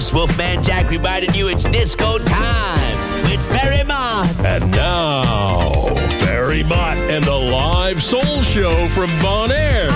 This Wolfman Jack reminding you it's disco time with Ferry Mott. And now, Ferry Mott and the live soul show from Bon Air.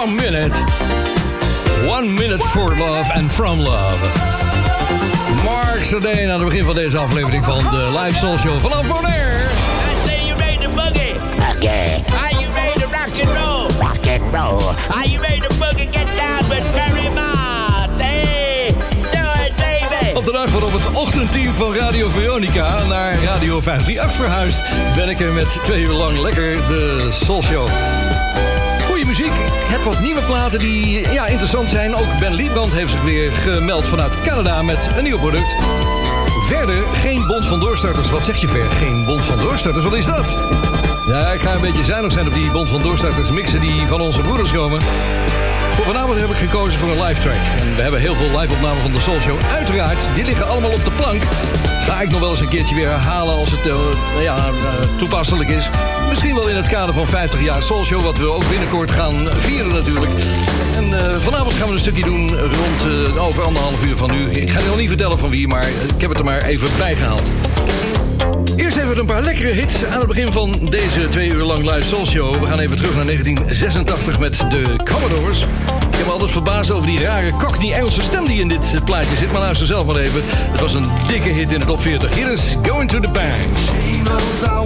One minute. One minute for love and from love. Mark Sardane aan het begin van deze aflevering van de Live Soul Show vanaf Bonaire. I say you ready to boogie? Okay, Are you ready to rock and roll? rock and roll. Are you ready to boogie? Get down with Mott. Hey, do it, baby. Op de dag waarop het ochtendteam van Radio Veronica naar Radio 538 verhuist... ben ik er met twee uur lang lekker de Soul Show. Ik heb wat nieuwe platen die ja, interessant zijn. Ook Ben Liebrand heeft zich weer gemeld vanuit Canada met een nieuw product. Verder geen bond van doorstarters. Wat zeg je ver? Geen bond van doorstarters? Wat is dat? Ja, ik ga een beetje zuinig zijn op die bond van doorstarters mixen die van onze broeders komen. Voor vanavond heb ik gekozen voor een live track. En we hebben heel veel live opnamen van de Soul Show. Uiteraard, die liggen allemaal op de plank. Ga ik nog wel eens een keertje weer herhalen als het eh, nou ja, eh, toepasselijk is. Misschien wel in het kader van 50 jaar Soul Show, wat we ook binnenkort gaan vieren natuurlijk. En eh, vanavond gaan we een stukje doen rond over anderhalf uur van nu. Ik ga nog niet vertellen van wie, maar ik heb het er maar even bij gehaald. Eerst even een paar lekkere hits aan het begin van deze twee uur lang live soul show. We gaan even terug naar 1986 met de Commodores. Ik heb me altijd verbaasd over die rare cockney Engelse stem die in dit eh, plaatje zit. Maar luister zelf maar even. Het was een dikke hit in de top 40. Hier Going to the Bank.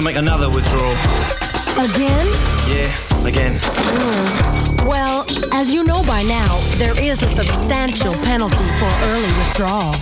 to make another withdrawal. Again? Yeah, again. Mm. Well, as you know by now, there is a substantial penalty for early withdrawal.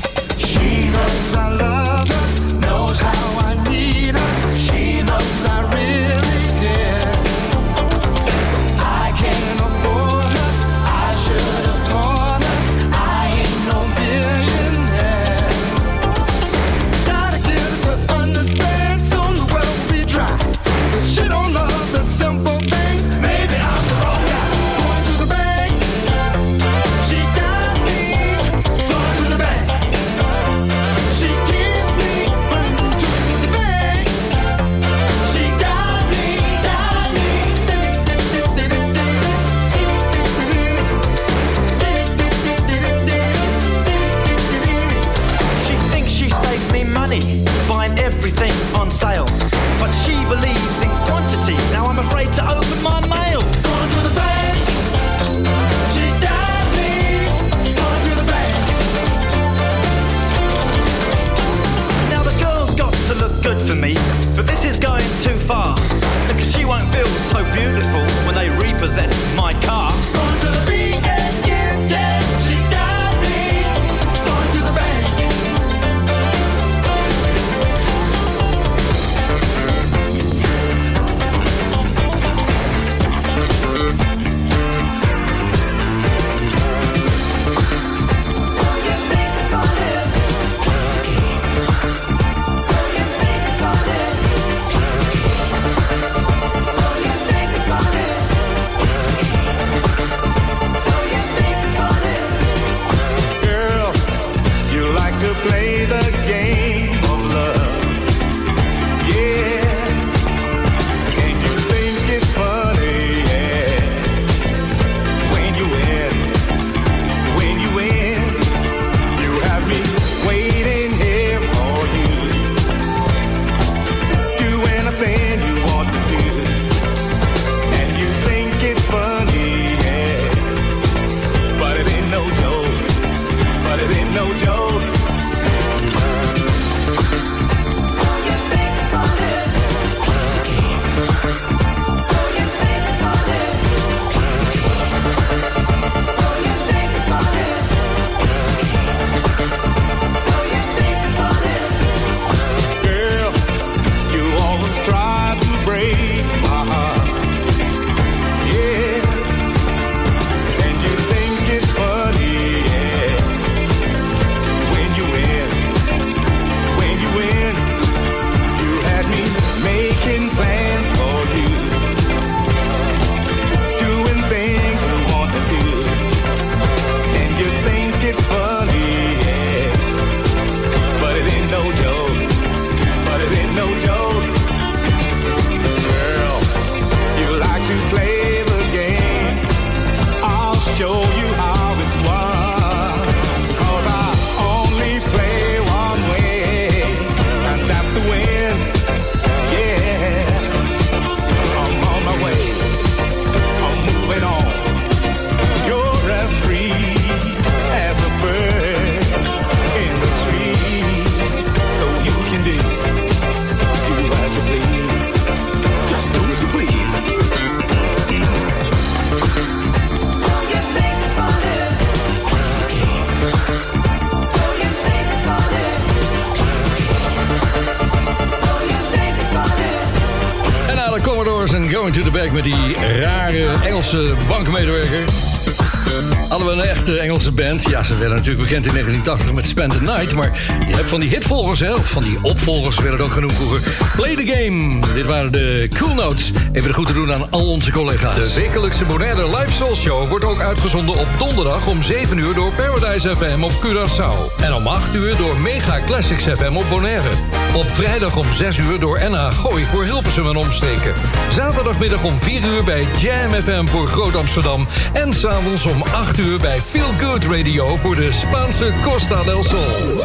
Ze werden natuurlijk bekend in 1980 met Spend the Night. Maar je hebt van die hitvolgers, hè, of van die opvolgers werden het ook genoemd vroeger. Play the Game. Dit waren de Cool Notes. Even de goed te doen aan al onze collega's. De wekelijkse Bonaire Live Soul Show wordt ook uitgezonden op donderdag om 7 uur door Paradise FM op Curaçao. En om 8 uur door Mega Classics FM op Bonaire. Op vrijdag om 6 uur door NH Gooi voor Hilversum en omstreken. Zaterdagmiddag om 4 uur bij Jam FM voor Groot Amsterdam. En s'avonds om 8 uur bij Feel Good Radio voor de Spaanse Costa del Sol.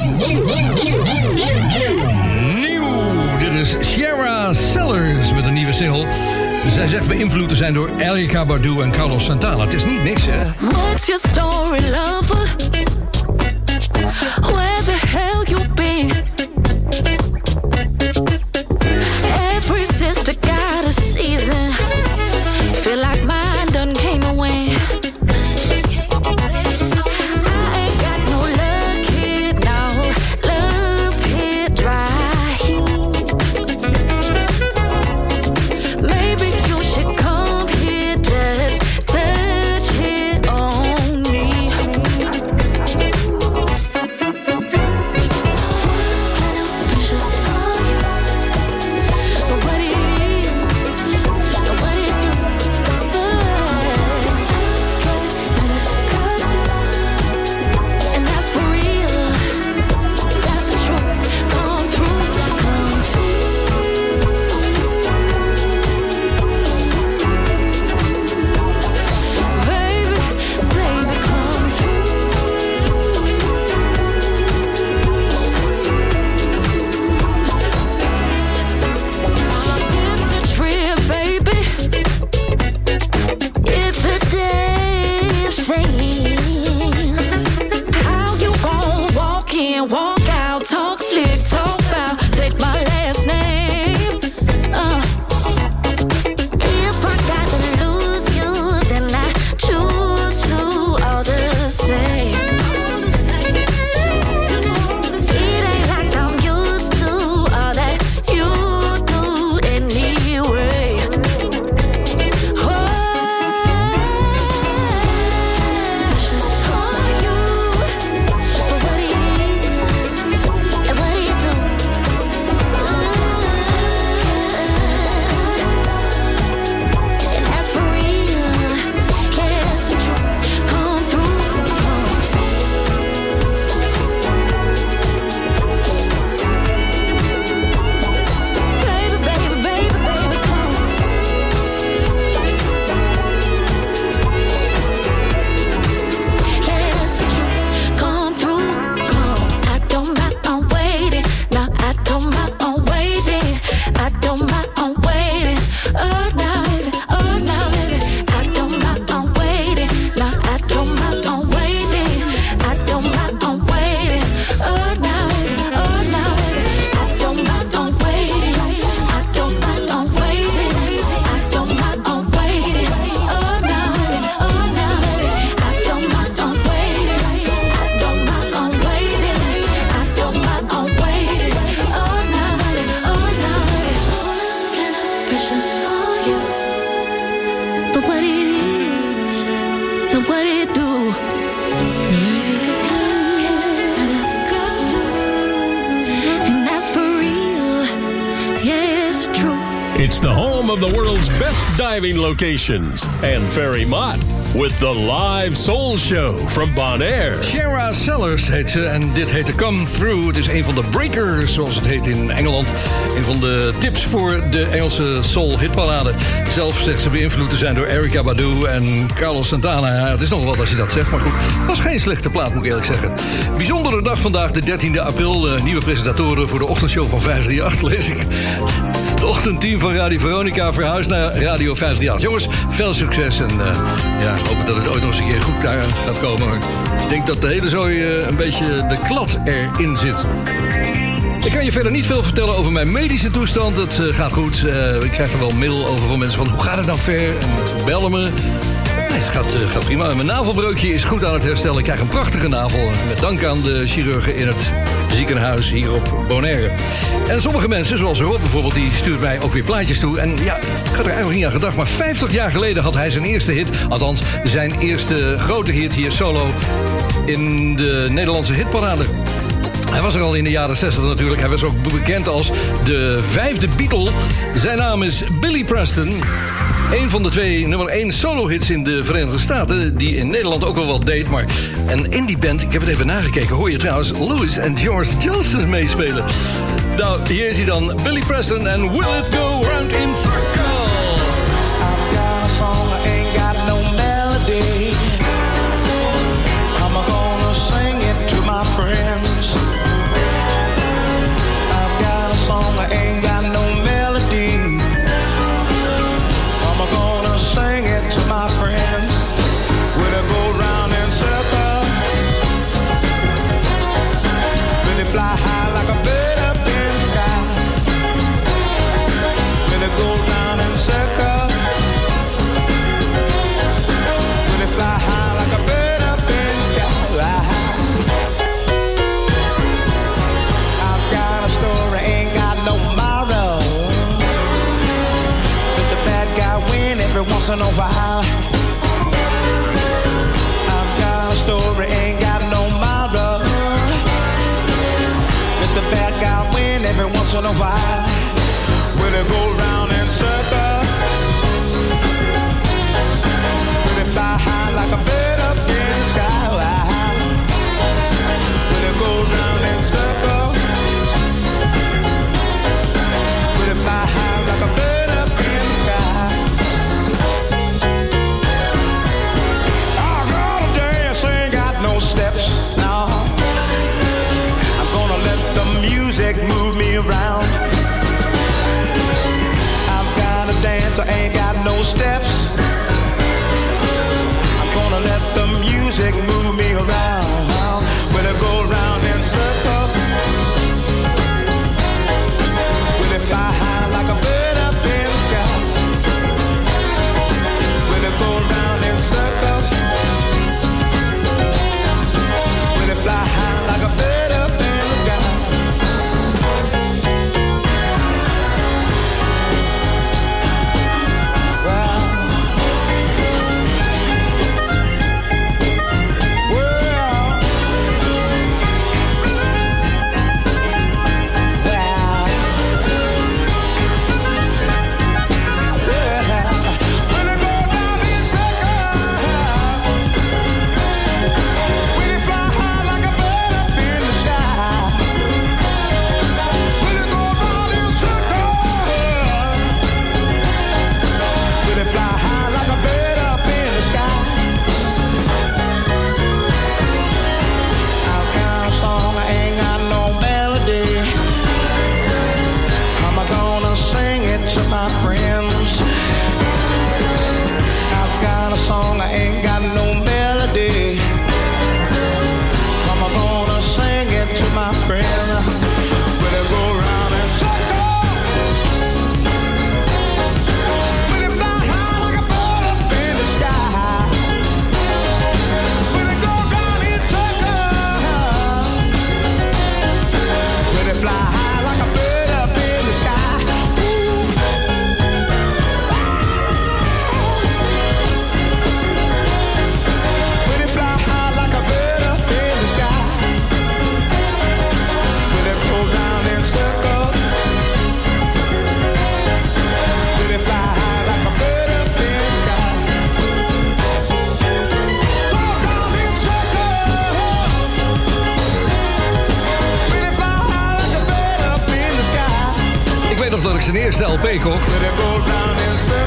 Nieuw, dit is Sierra Sellers met een nieuwe single. Zij zegt beïnvloed te zijn door Erika Badu en Carlos Santana. Het is niet niks, hè? What's your story, lover? Where the hell you? Locations and Ferry Mott with the live soul show from Bonaire. Sierra Sellers heet ze en dit heet de Come Through. Het is een van de breakers, zoals het heet in Engeland. Een van de tips voor de Engelse soul hitparade. Zelf zegt ze beïnvloed te zijn door Erika Badu en Carlos Santana. Het is nog wat als je dat zegt, maar goed. Het was geen slechte plaat, moet ik eerlijk zeggen. Bijzondere dag vandaag, de 13e april. Nieuwe presentatoren voor de ochtendshow van 538, lees ik. Het ochtendteam van Radio Veronica verhuist naar Radio 538. Jongens, veel succes en eh, ja, hopen dat het ooit nog eens een keer goed daar gaat komen. Ik denk dat de hele zooi eh, een beetje de klad erin zit. Ik kan je verder niet veel vertellen over mijn medische toestand. Het eh, gaat goed. Ik krijg er wel mail over van mensen van hoe gaat het nou ver? En bellen me. Nee, het gaat, gaat prima. Mijn navelbreukje is goed aan het herstellen. Ik krijg een prachtige navel. Met dank aan de chirurgen in het ziekenhuis hier op Bonaire. En sommige mensen, zoals Rob bijvoorbeeld, die stuurt mij ook weer plaatjes toe. En ja, ik had er eigenlijk niet aan gedacht, maar 50 jaar geleden had hij zijn eerste hit. Althans, zijn eerste grote hit hier solo in de Nederlandse hitparade. Hij was er al in de jaren 60 natuurlijk. Hij was ook bekend als de vijfde Beatle. Zijn naam is Billy Preston. Een van de twee nummer 1 solo-hits in de Verenigde Staten... die in Nederland ook wel wat deed. Maar en in die band, ik heb het even nagekeken... hoor je trouwens Louis en George Johnson meespelen. Nou, hier is hij dan. Billy Preston en Will It Go Round in Circles. A while. I've got a story, ain't got no moral. Let the bad guy win every once in a while. Will it go round in circles? Will it fly high like a bird Steps.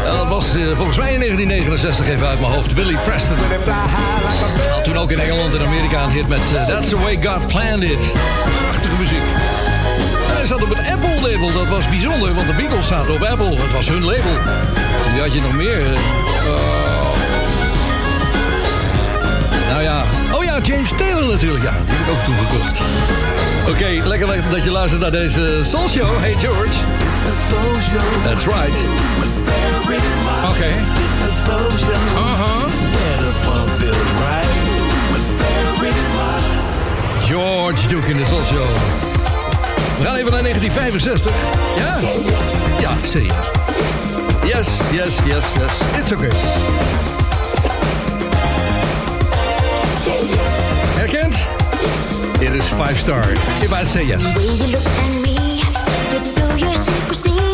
Dat was eh, volgens mij in 1969 even uit mijn hoofd. Billy Preston. Had toen ook in Engeland en Amerika een hit met eh, That's the Way God Planned It. Prachtige muziek. Hij zat op het Apple-label. Dat was bijzonder, want de Beatles zaten op Apple. Het was hun label. Wie had je nog meer? eh? Nou ja. Oh ja, James Taylor natuurlijk. Ja, die heb ik ook toen gekocht. Oké, lekker le- dat je luistert naar deze Soul Show. Hey George. That's right. Okay. Uh-huh. George Duke in de social. We gaan even naar 1965. Ja? Ja, serieus. Yes, yes, yes, yes. It's okay. Herkent? It is five star. If I say yes. see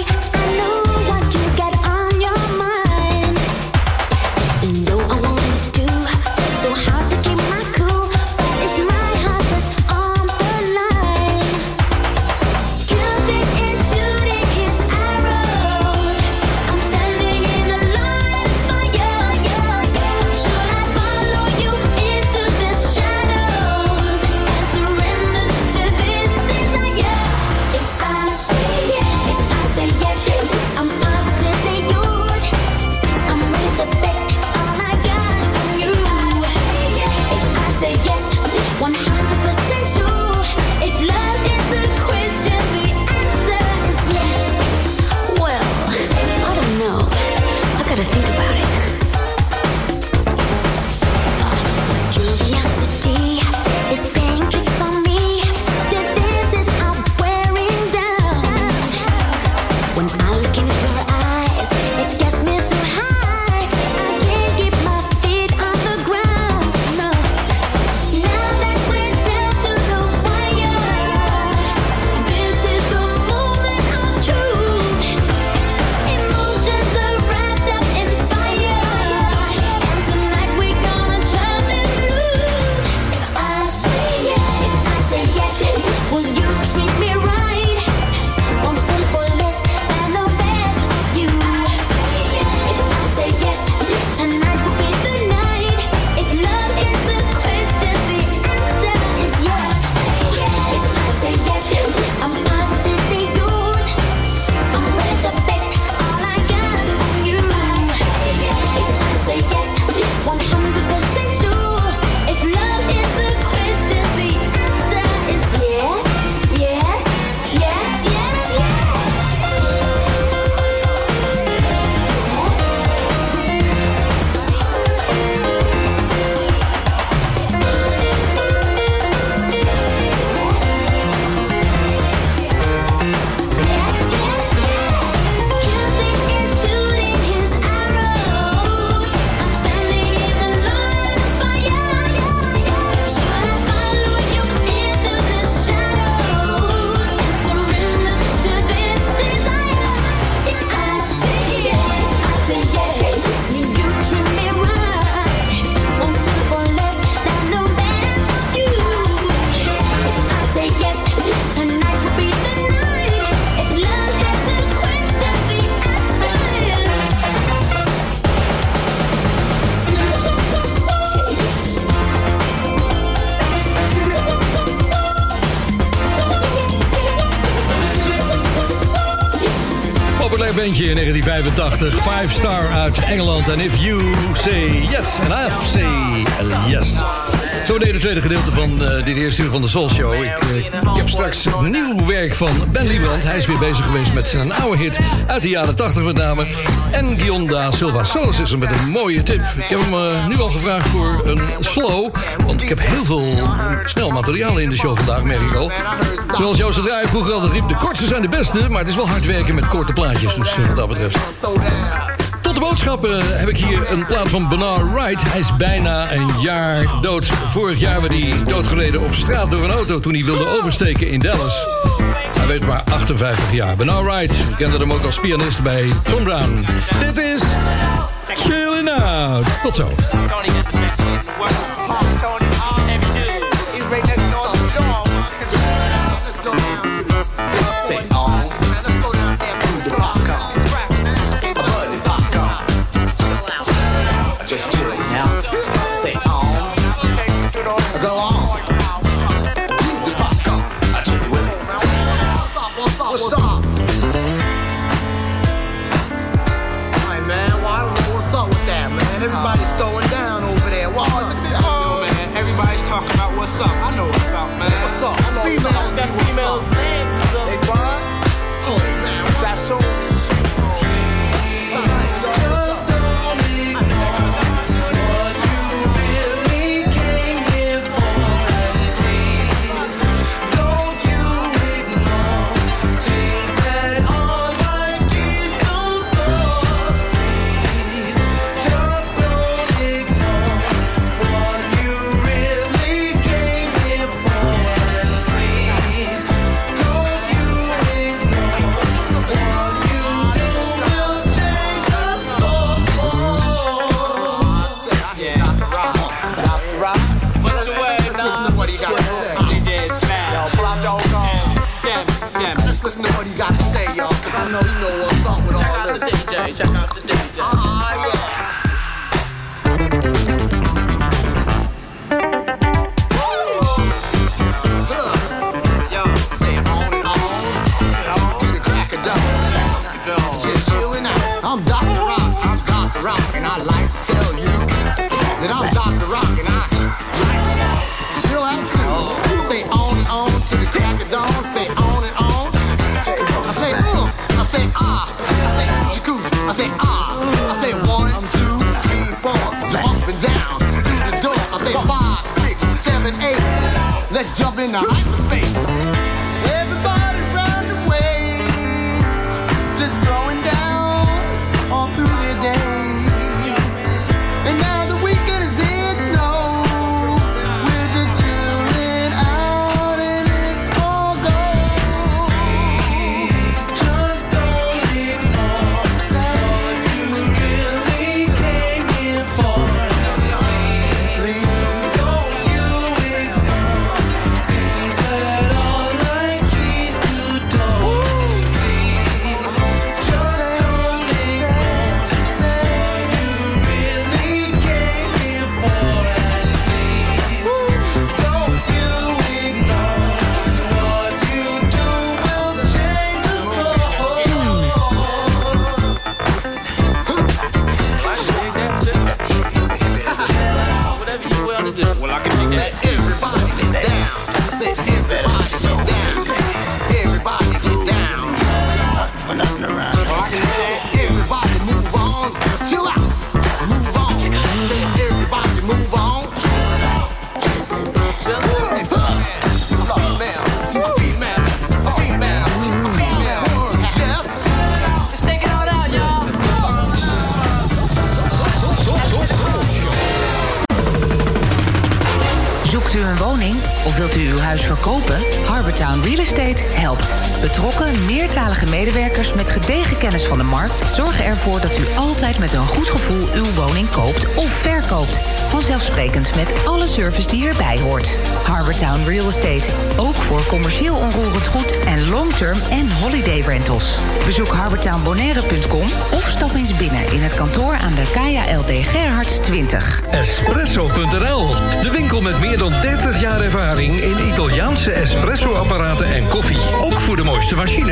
1985, Five Star uit Engeland. En if you say yes, and I say yes. Zo deden het tweede gedeelte van eh, dit eerste uur van de Soul Show. Ik, eh, ik, heb straks nieuw werk van Ben Liebrand. Hij is weer bezig geweest met zijn oude hit uit de jaren 80 met name. En Gionda Silva Solis is dus er met een mooie tip. Ik heb hem eh, nu al gevraagd voor een slow. Want ik heb heel veel snel materiaal in de show vandaag, merk ik al. Zoals Joost vroeg vroeger altijd riep, de kortste zijn de beste. Maar het is wel hard werken met korte plaatjes. Dus wat dat betreft boodschappen heb ik hier een plaat van Bernard Wright. Hij is bijna een jaar dood. Vorig jaar werd hij doodgereden op straat door een auto toen hij wilde oversteken in Dallas. Hij weet maar 58 jaar. Bernard Wright, we hem ook als pianist bij Tom Brown. Dit is Chillin' Out. Tot zo. know know what.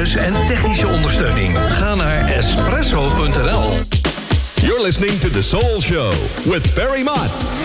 en technische ondersteuning. Ga naar espresso.nl. You're listening to The Soul Show with Barry Mott.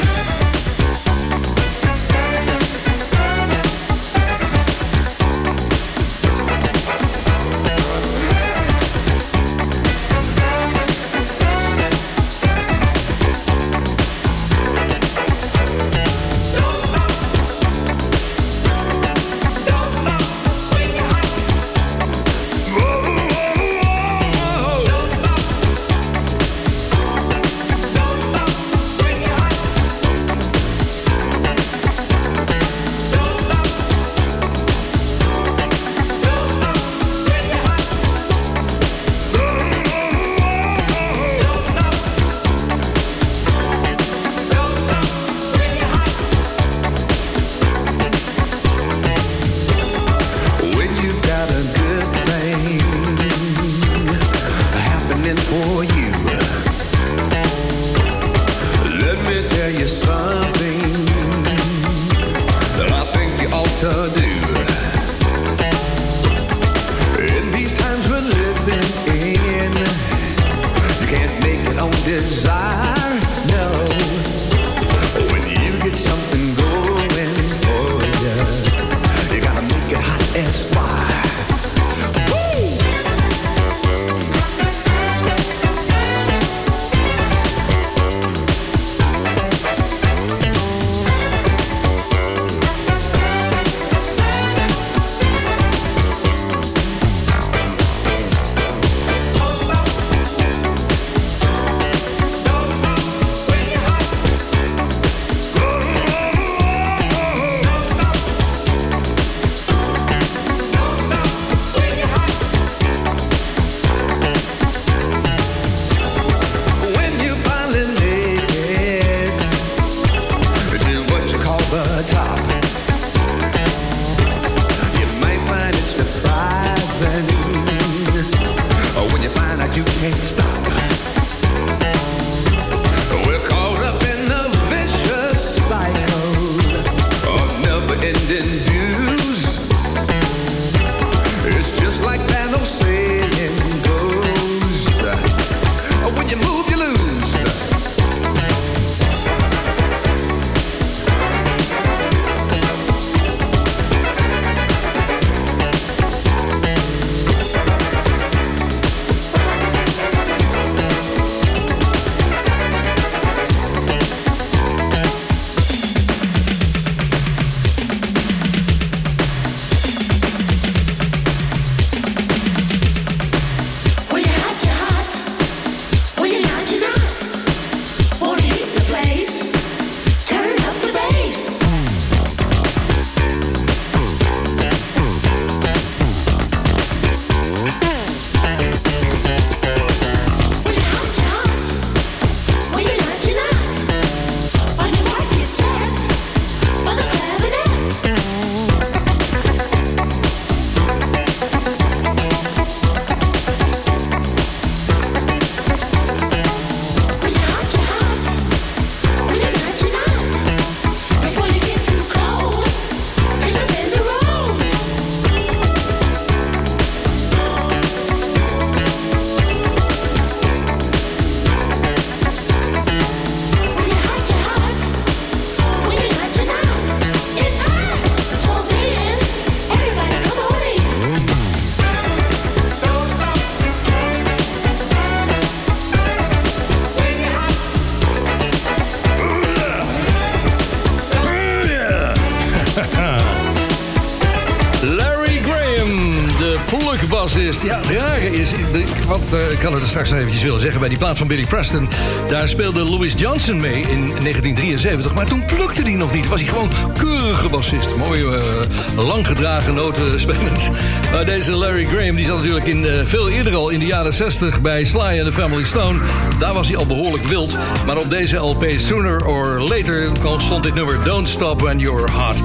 Kan het straks nog eventjes willen zeggen... bij die plaat van Billy Preston, daar speelde Louis Johnson mee in 1973... maar toen plukte hij nog niet, was hij gewoon keurige bassist. Mooi, eh, lang gedragen noten spelend. Maar deze Larry Graham, die zat natuurlijk in, eh, veel eerder al... in de jaren 60 bij Sly and the Family Stone. Daar was hij al behoorlijk wild. Maar op deze LP Sooner or Later stond dit nummer... Don't Stop When You're Hot.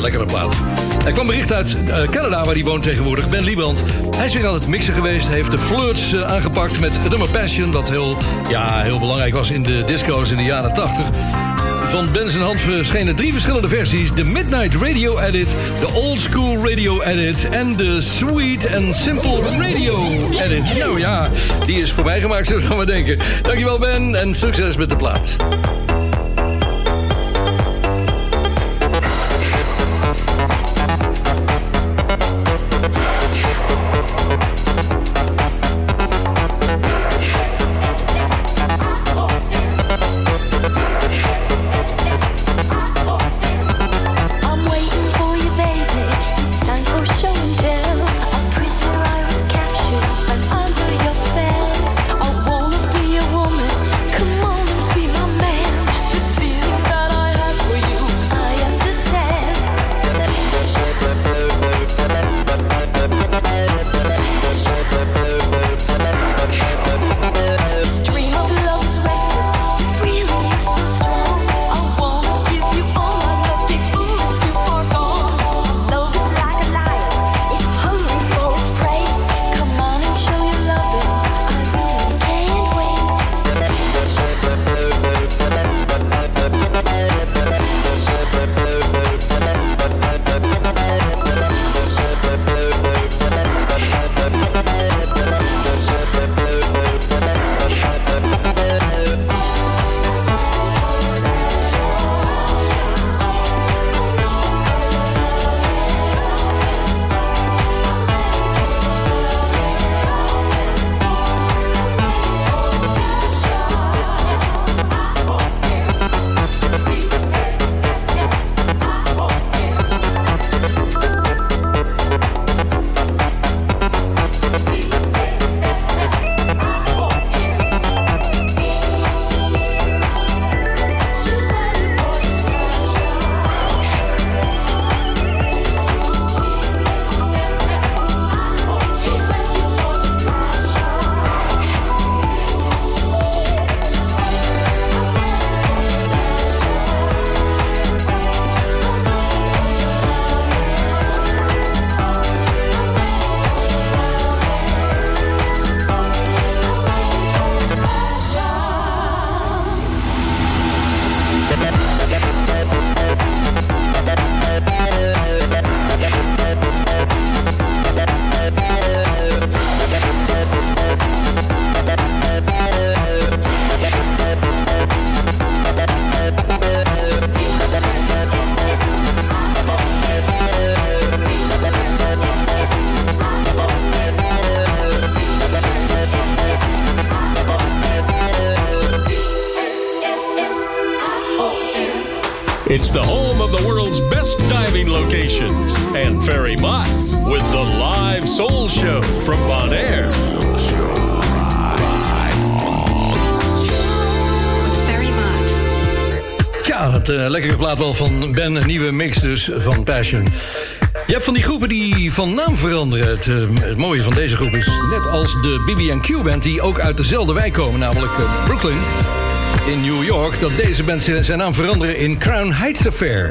Lekkere plaat. Er kwam bericht uit eh, Canada, waar hij woont tegenwoordig, Ben Lieband. Hij is weer aan het mixen geweest, heeft de flirts eh, aangepakt met het nummer Passion... wat heel, ja, heel belangrijk was in de disco's in de jaren 80. Van Ben zijn hand verschenen drie verschillende versies. De Midnight Radio Edit, de Old School Radio Edit... en de Sweet and Simple Radio Edit. Nou ja, die is voorbij gemaakt, zullen we maar denken. Dankjewel Ben en succes met de plaat. Plaat wel van Ben, nieuwe mix dus van Passion. Je hebt van die groepen die van naam veranderen. Het, eh, mooie van deze groep is, net als de BB&Q band... die ook uit dezelfde wijk komen, namelijk eh, Brooklyn in New York... dat deze band zijn naam veranderen in Crown Heights Affair.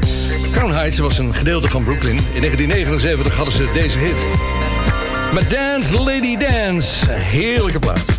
Crown Heights was een gedeelte van Brooklyn. In 1979 hadden ze deze hit. Maar Dance Lady Dance, heerlijke plaat.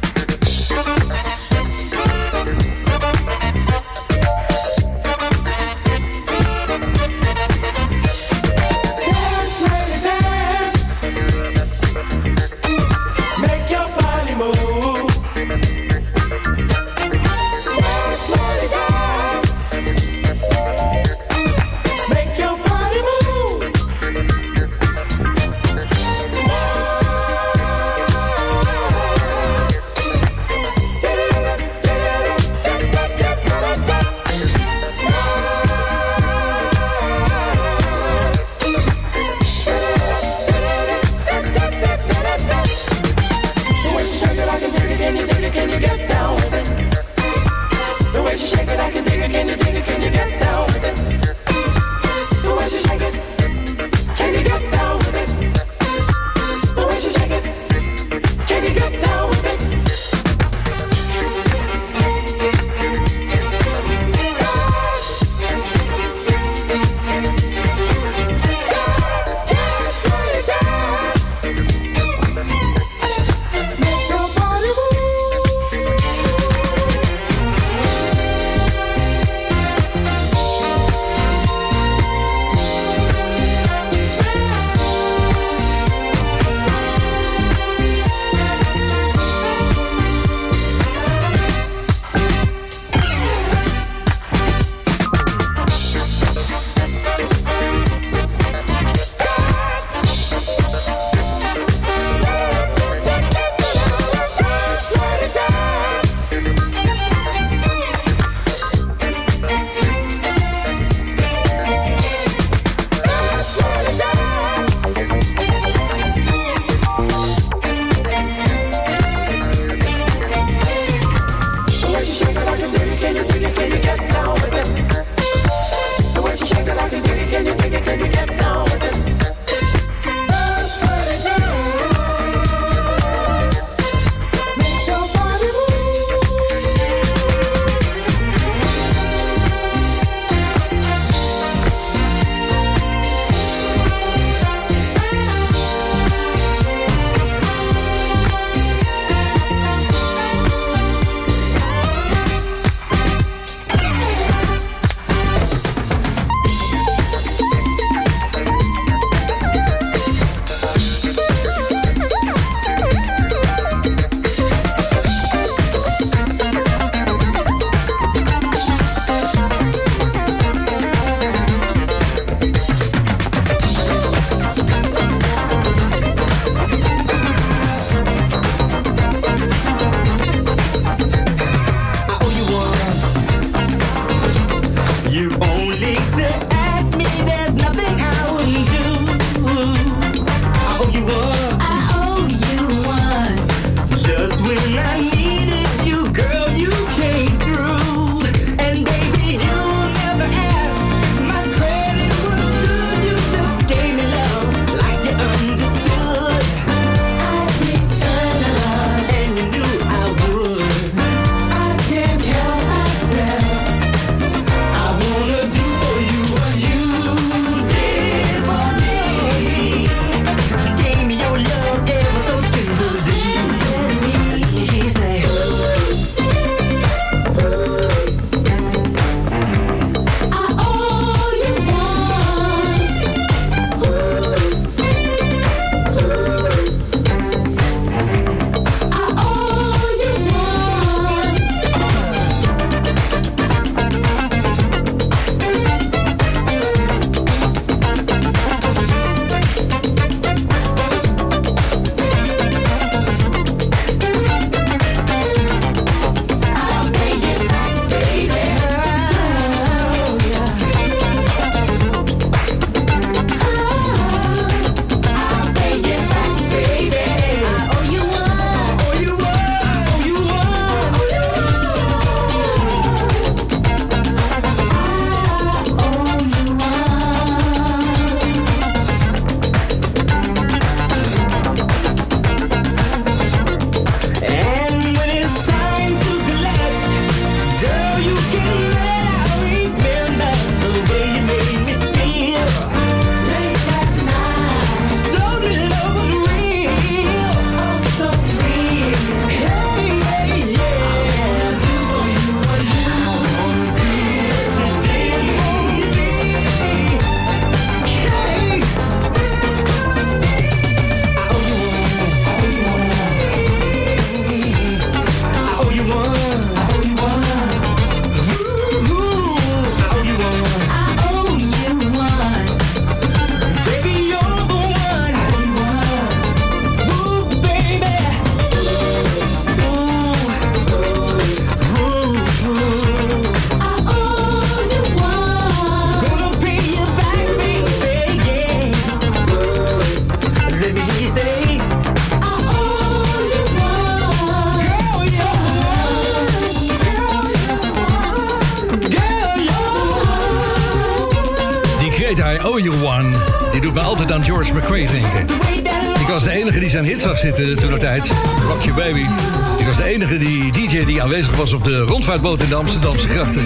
Rondvaartboot in de Amsterdamse grachten.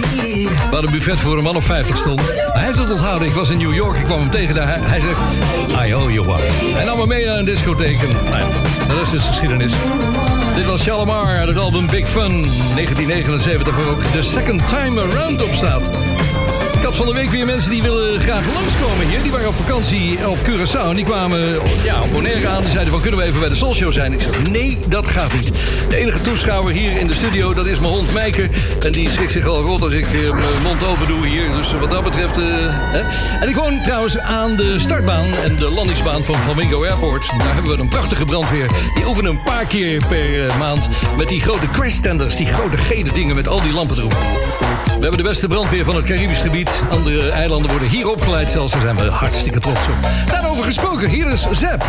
Waar een buffet voor een man of 50 stond. Hij heeft het onthouden. Ik was in New York. Ik kwam hem tegen daar. Hij, zegt, I owe you one. Hij nam me mee naar een discotheek. Nou rest is geschiedenis. Dit was Shalimar uit het album Big Fun 1979, waar ook The Second Time Around op staat. Had van de week weer mensen die willen graag langskomen hier. Die waren op vakantie op Curaçao. En die kwamen ja, op Bonaire aan. Die zeiden van, kunnen we even bij de Soul Show zijn? Ik zei, nee, dat gaat niet. De enige toeschouwer hier in de studio, dat is mijn hond Meike. En die schrikt zich al rot als ik eh, mijn mond open doe hier. Dus wat dat betreft... eh, hè. En ik woon trouwens aan de startbaan en de landingsbaan van Flamingo Airport. Daar hebben we een prachtige brandweer. Die oefenen een paar keer per eh, maand met die grote crash tenders. Die grote gele dingen met al die lampen erop. We hebben de beste brandweer van het Caribisch gebied. Andere eilanden worden hier opgeleid zelfs. Daar zijn we hartstikke trots op. Daarover gesproken, hier is Zep.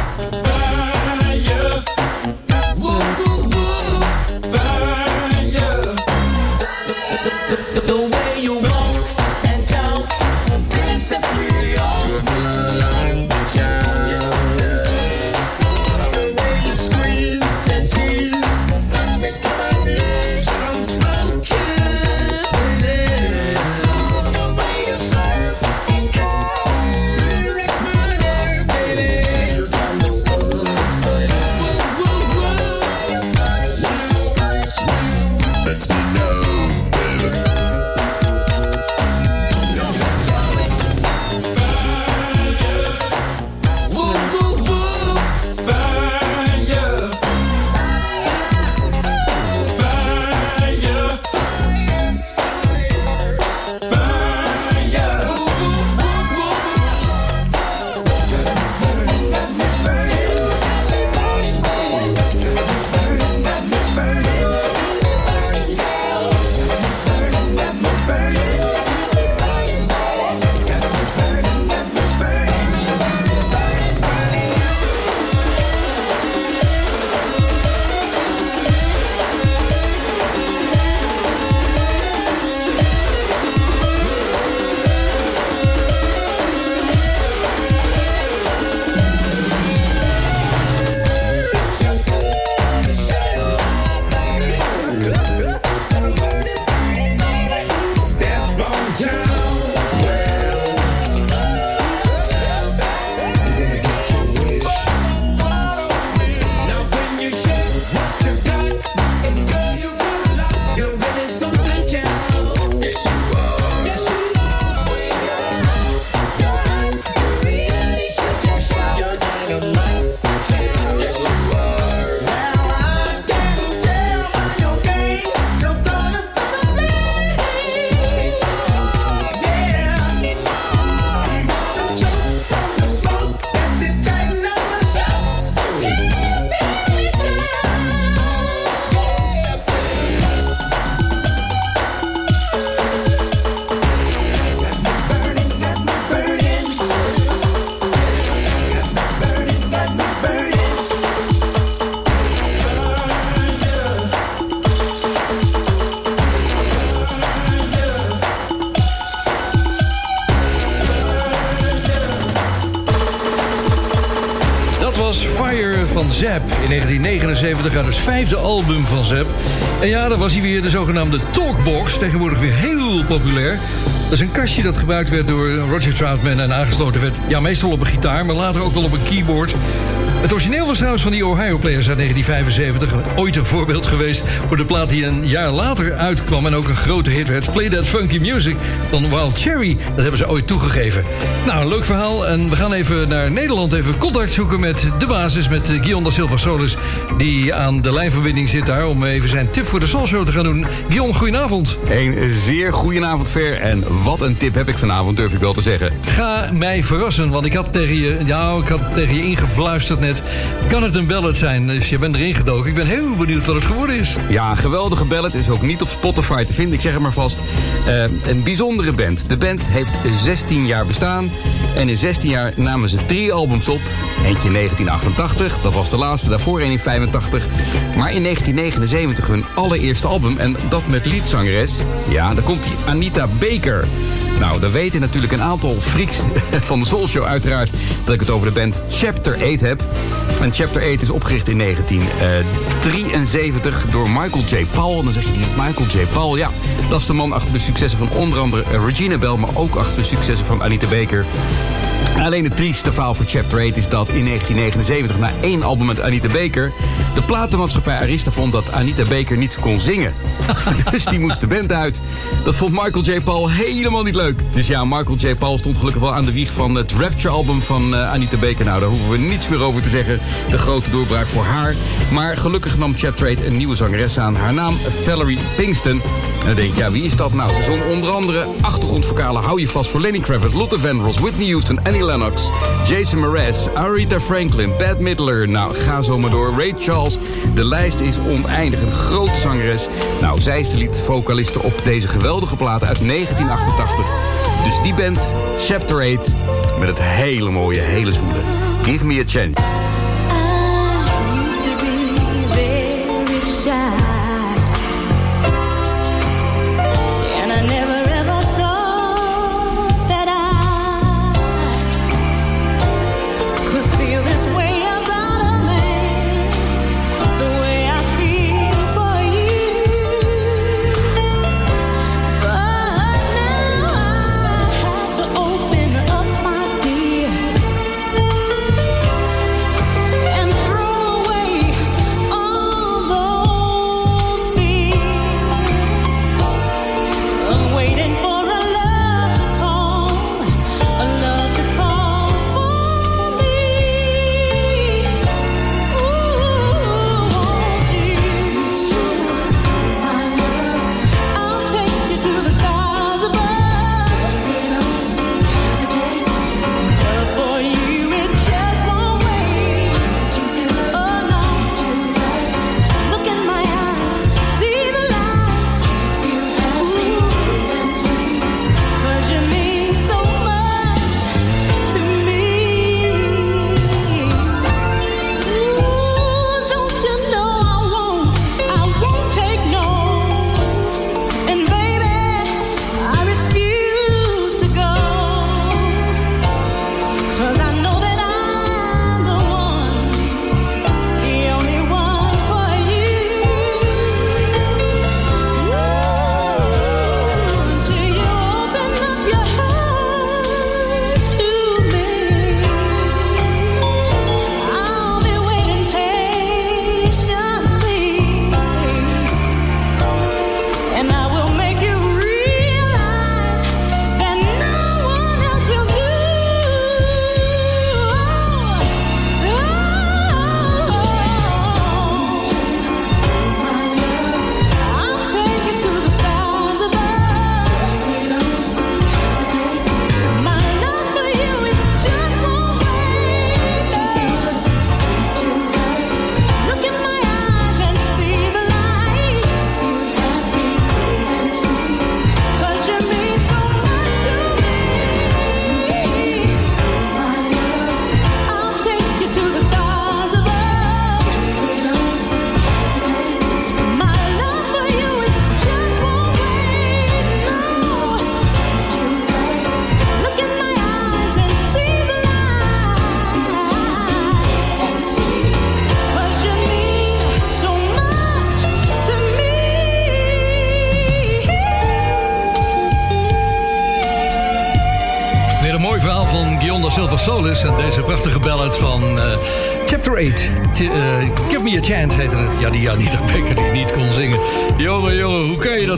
1979 uit het vijfde album van Zep. En ja, daar was hij weer, de zogenaamde Talkbox. Tegenwoordig weer heel populair. Dat is een kastje dat gebruikt werd door Roger Troutman... en aangesloten werd, ja, meestal op een gitaar... maar later ook wel op een keyboard. Het origineel was trouwens van die Ohio Players uit 1975. Ooit een voorbeeld geweest voor de plaat die een jaar later uitkwam... en ook een grote hit werd. Play That Funky Music van Wild Cherry. Dat hebben ze ooit toegegeven. Nou, leuk verhaal. En we gaan even naar Nederland even contact zoeken met de basis... met eh, Guillaume da Silva Solis, die aan de lijnverbinding zit daar... om even zijn tip voor de Soul te gaan doen. Guillaume, goedenavond. Een zeer goedenavond, Ver. En wat een tip heb ik vanavond, durf ik wel te zeggen. Mij verrassen, want ik had tegen je, ja, ik had tegen je ingefluisterd net. Kan het een ballad zijn? Dus je bent erin gedoken. Ik ben heel benieuwd wat het geworden is. Ja, een geweldige ballad is ook niet op Spotify te vinden. Ik zeg het maar vast. Eh, een bijzondere band. De band heeft 16 jaar bestaan. En in 16 jaar namen ze drie albums op. Eentje in 1988, dat was de laatste. Daarvoor een in 85. Maar in 1979 hun allereerste album. En dat met liedzangeres. Ja, daar komt die Anita Baker. Nou, dan weten natuurlijk een aantal freaks van de Soul Show uiteraard... dat ik het over de band Chapter 8 heb. En Chapter 8 is opgericht in 1973 door Michael J. Paul. Dan zeg je die Michael J. Paul, ja, dat is de man achter de successen van onder andere eh, Regina Bell... maar ook achter de successen van Anita Baker... Alleen het trieste verhaal voor Chapter 8 is dat in 1979, na één album met Anita Baker, de platenmaatschappij Arista vond dat Anita Baker niet kon zingen. dus die moest de band uit. Dat vond Michael J. Paul helemaal niet leuk. Dus ja, Michael J. Paul stond gelukkig wel aan de wieg van het Rapture-album van eh, Anita Baker. Nou, daar hoeven we niets meer over te zeggen. De grote doorbraak voor haar. Maar gelukkig nam Chapter 8 een nieuwe zangeres aan. Haar naam Valerie Pinkston. En dan denk je, ja, wie is dat nou? Ze zong onder andere achtergrondvokalen Hou je vast voor Lenny Kravitz, Luther Vandross, Whitney Houston, Annie Lennox, Jason Mraz, Aretha Franklin, Bette Midler. Nou, ga zo maar door. Ray. De lijst is oneindig. Een grote zangeres. Nou, zij is de liedvocaliste op deze geweldige plaat uit 1988. Dus die band, Chapter 8, met het hele mooie, hele zwoele. Give me a chance.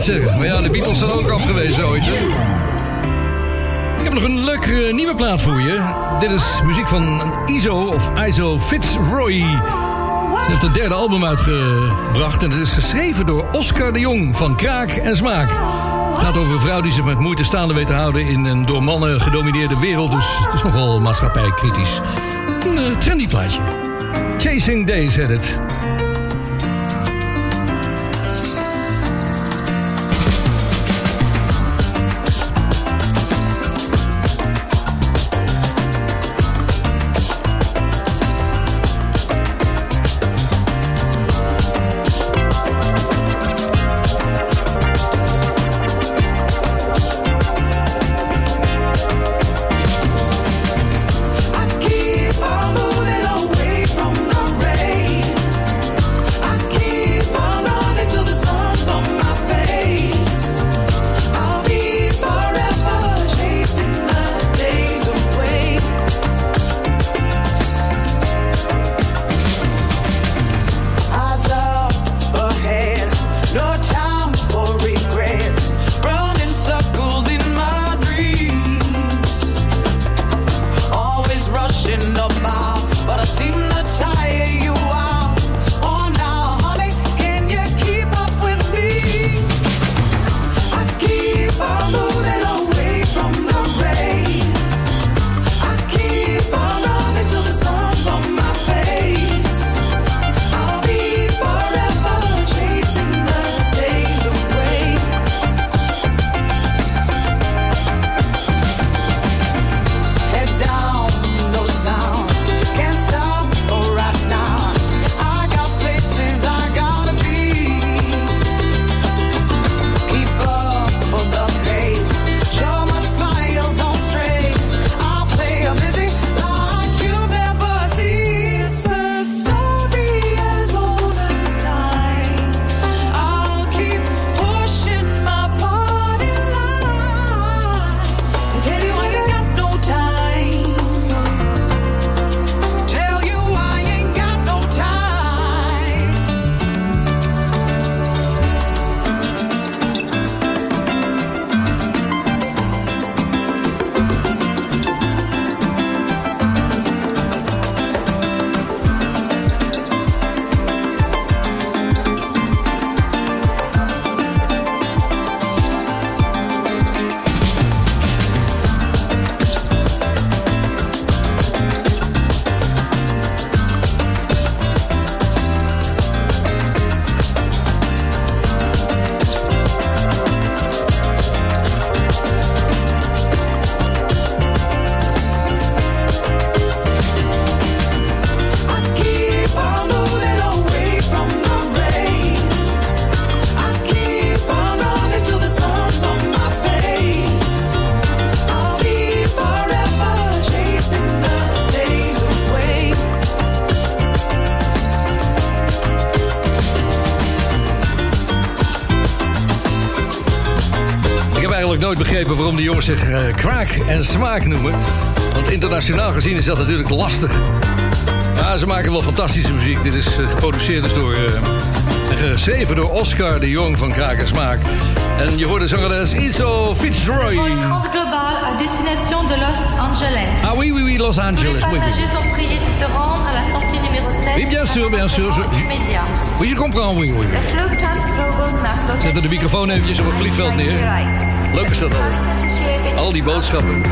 Maar ja, de Beatles zijn ook afgewezen ooit. Hè? Ik heb nog een leuke nieuwe plaat voor je. Dit is muziek van Iso of Iso Fitzroy. Ze heeft het derde album uitgebracht en het is geschreven door Oscar de Jong van Kraak en Smaak. Het gaat over een vrouw die zich met moeite staande weet te houden in een door mannen gedomineerde wereld. Dus het is nogal maatschappijkritisch. Een eh, trendy plaatje. Chasing Days heet het. Jongens zich eh, kraak en smaak noemen. Want internationaal gezien is dat natuurlijk lastig. Ja, ze maken wel fantastische muziek. Dit is eh, geproduceerd dus door... eh, en geschreven door Oscar de Jong van Kraak en Smaak. En je hoort de zangeres Iso Fitzroy. France globale à destination de Los Angeles. Ah oui, oui, oui, Los Tous les Angeles. Oui, oui. passagers sont priés de se rendre à la sortie numéro 7. Oui, bien sûr, bien sûr. Je-. Oui, je comprends, oui, oui. Zet de microfoon eventjes op het vliegveld neer. Leuk is dat al. Al die boodschappen.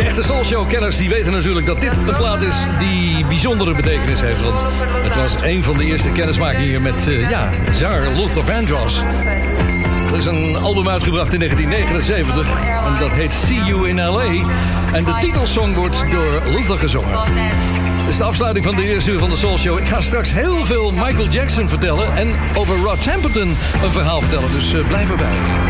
De echte Soulshow-kenners die weten natuurlijk dat dit een plaat is die bijzondere betekenis heeft. Want het was een van de eerste kennismakingen met, eh, ja, zanger Luther Vandross. Er is een album uitgebracht in 1979 en dat heet See You in L.A. En de titelsong wordt door Luther gezongen. Dit is de afsluiting van de eerste uur van de Soul Show. Ik ga straks heel veel Michael Jackson vertellen en over Rod Temperton een verhaal vertellen. Dus eh, blijf erbij.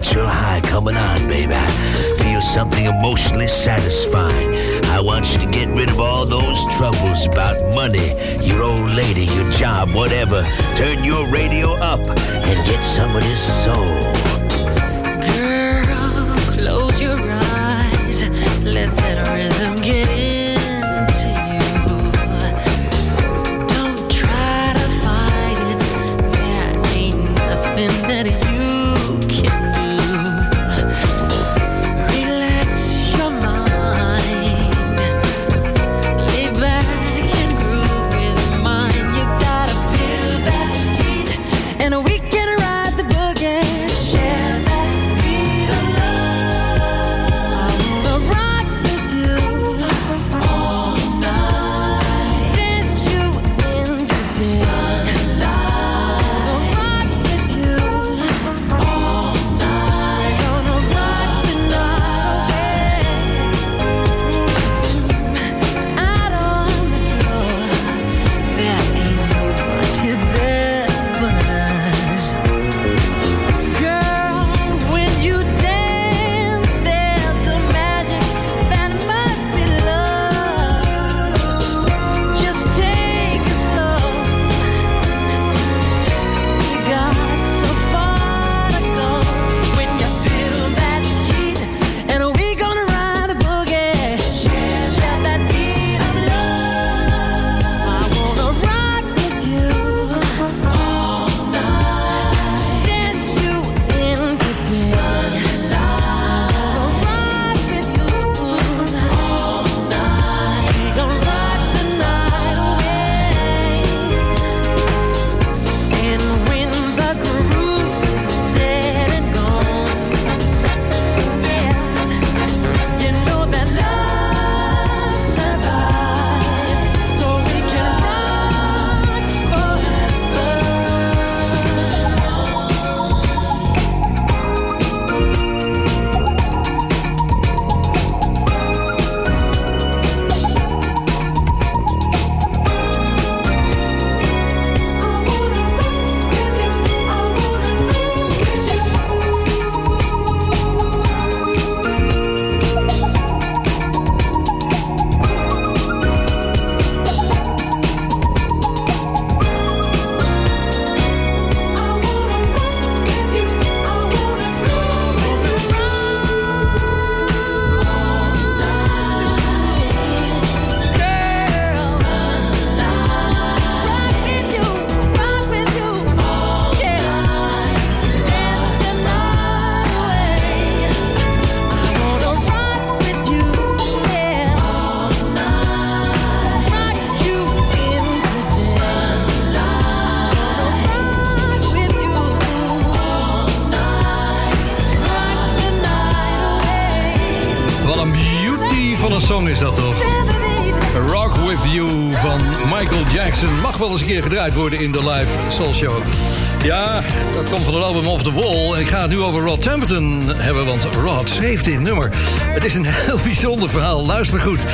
Natural high coming on, baby. I feel something emotionally satisfying. I want you to get rid of all those troubles about money, your old lady, your job, whatever. Turn your radio up and get some of this soul. Girl, close your eyes. Let that wel eens een keer gedraaid worden in de live Soul Show. Ja, dat komt van het album Off the Wall. Ik ga het nu over Rod Temperton hebben, want Rod heeft dit nummer. Het is een heel bijzonder verhaal. Luister goed.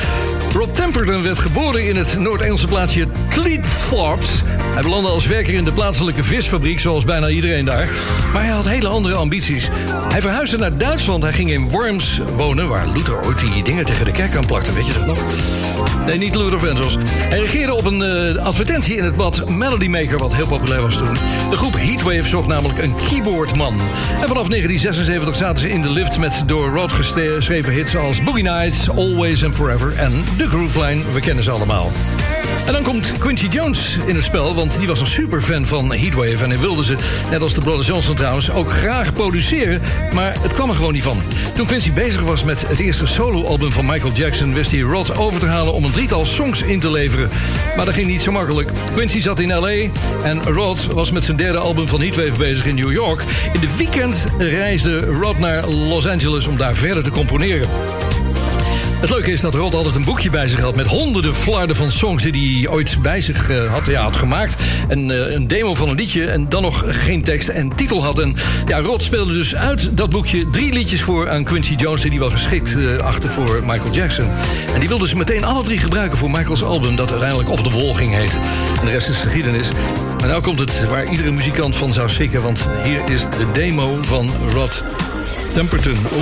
Rob Temperton werd geboren in het Noord-Engelse plaatsje Cleethorpes. Hij belandde als werker in de plaatselijke visfabriek, zoals bijna iedereen daar. Maar hij had hele andere ambities. Hij verhuisde naar Duitsland. Hij ging in Worms wonen, waar Luther ooit die dingen tegen de kerk aanplakte. Weet je dat nog? Nee, niet Luther Vandross. Hij reageerde op een eh, advertentie in het blad Melody Maker, wat heel populair was toen. De groep Heatwave zocht namelijk een keyboardman. En vanaf 1976 zaten ze in de lift met door Rod geschreven hits als Boogie Nights, Always and Forever en The Groove Line. We kennen ze allemaal. En dan komt Quincy Jones in het spel, want die was een superfan van Heatwave. En hij wilde ze, net als de Brothers Johnson trouwens, ook graag produceren. Maar het kwam er gewoon niet van. Toen Quincy bezig was met het eerste soloalbum van Michael Jackson... wist hij Rod over te halen om een drietal songs in te leveren. Maar dat ging niet zo makkelijk. Quincy zat in L.A. en Rod was met zijn derde album van Heatwave bezig in New York. In de weekend reisde Rod naar Los Angeles om daar verder te componeren. Het leuke is dat Rod altijd een boekje bij zich had... met honderden flarden van songs die hij ooit bij zich eh, had, gemaakt. En eh, een demo van een liedje en dan nog geen tekst en titel had. En ja, Rod speelde dus uit dat boekje drie liedjes voor aan Quincy Jones... die wel geschikt uh, achter voor Michael Jackson. En die wilde ze meteen alle drie gebruiken voor Michael's album... dat uiteindelijk Off the Wall ging heten. En de rest is geschiedenis. Maar nou komt het waar iedere muzikant van zou schrikken... want hier is de demo van Rod Temperton. Oh.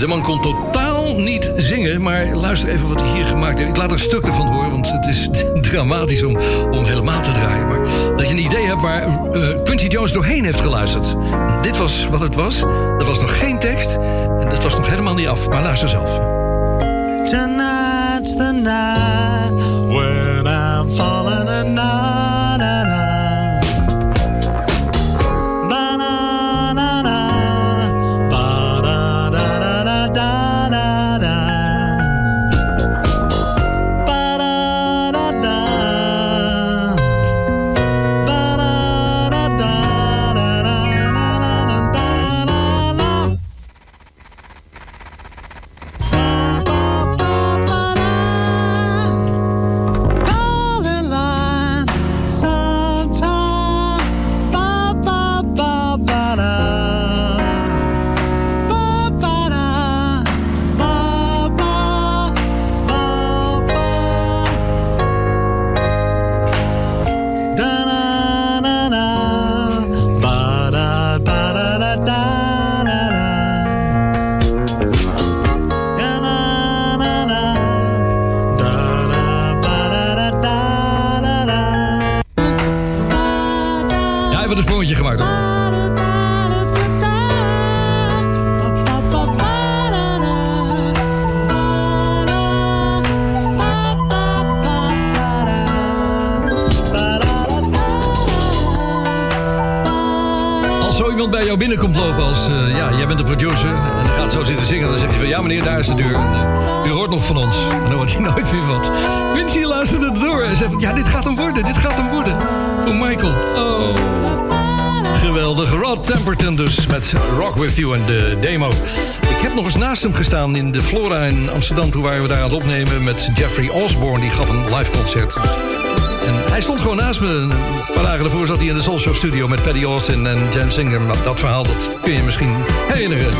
De man kon totaal niet zingen, maar luister even wat hij hier gemaakt heeft. Ik laat er een stuk ervan horen, want het is dramatisch om, om helemaal te draaien. Maar dat je een idee hebt waar uh, Quincy Jones doorheen heeft geluisterd. Dit was wat het was. Er was nog geen tekst en het was nog helemaal niet af. Maar luister zelf. The night when I'm falling en dan gaat zo zitten zingen, dan zeg je van... ja meneer, daar is de deur. Eh, u hoort nog van ons. En dan hoort hij nooit meer wat. Quincy luisterde erdoor en van... ja, dit gaat hem worden, dit gaat hem worden. Voor Michael. Oh. Geweldig. Rod Temperton dus met Rock With You en de demo. Ik heb nog eens naast hem gestaan in de Flora in Amsterdam. Toen waren we daar aan het opnemen met Jeffrey Osborne. Die gaf een live concert. Hij stond gewoon naast me. Een paar dagen daarvoor zat hij in de Soul Show studio met Paddy Austin en Jan Singer. Maar dat verhaal dat kun je misschien herinneren.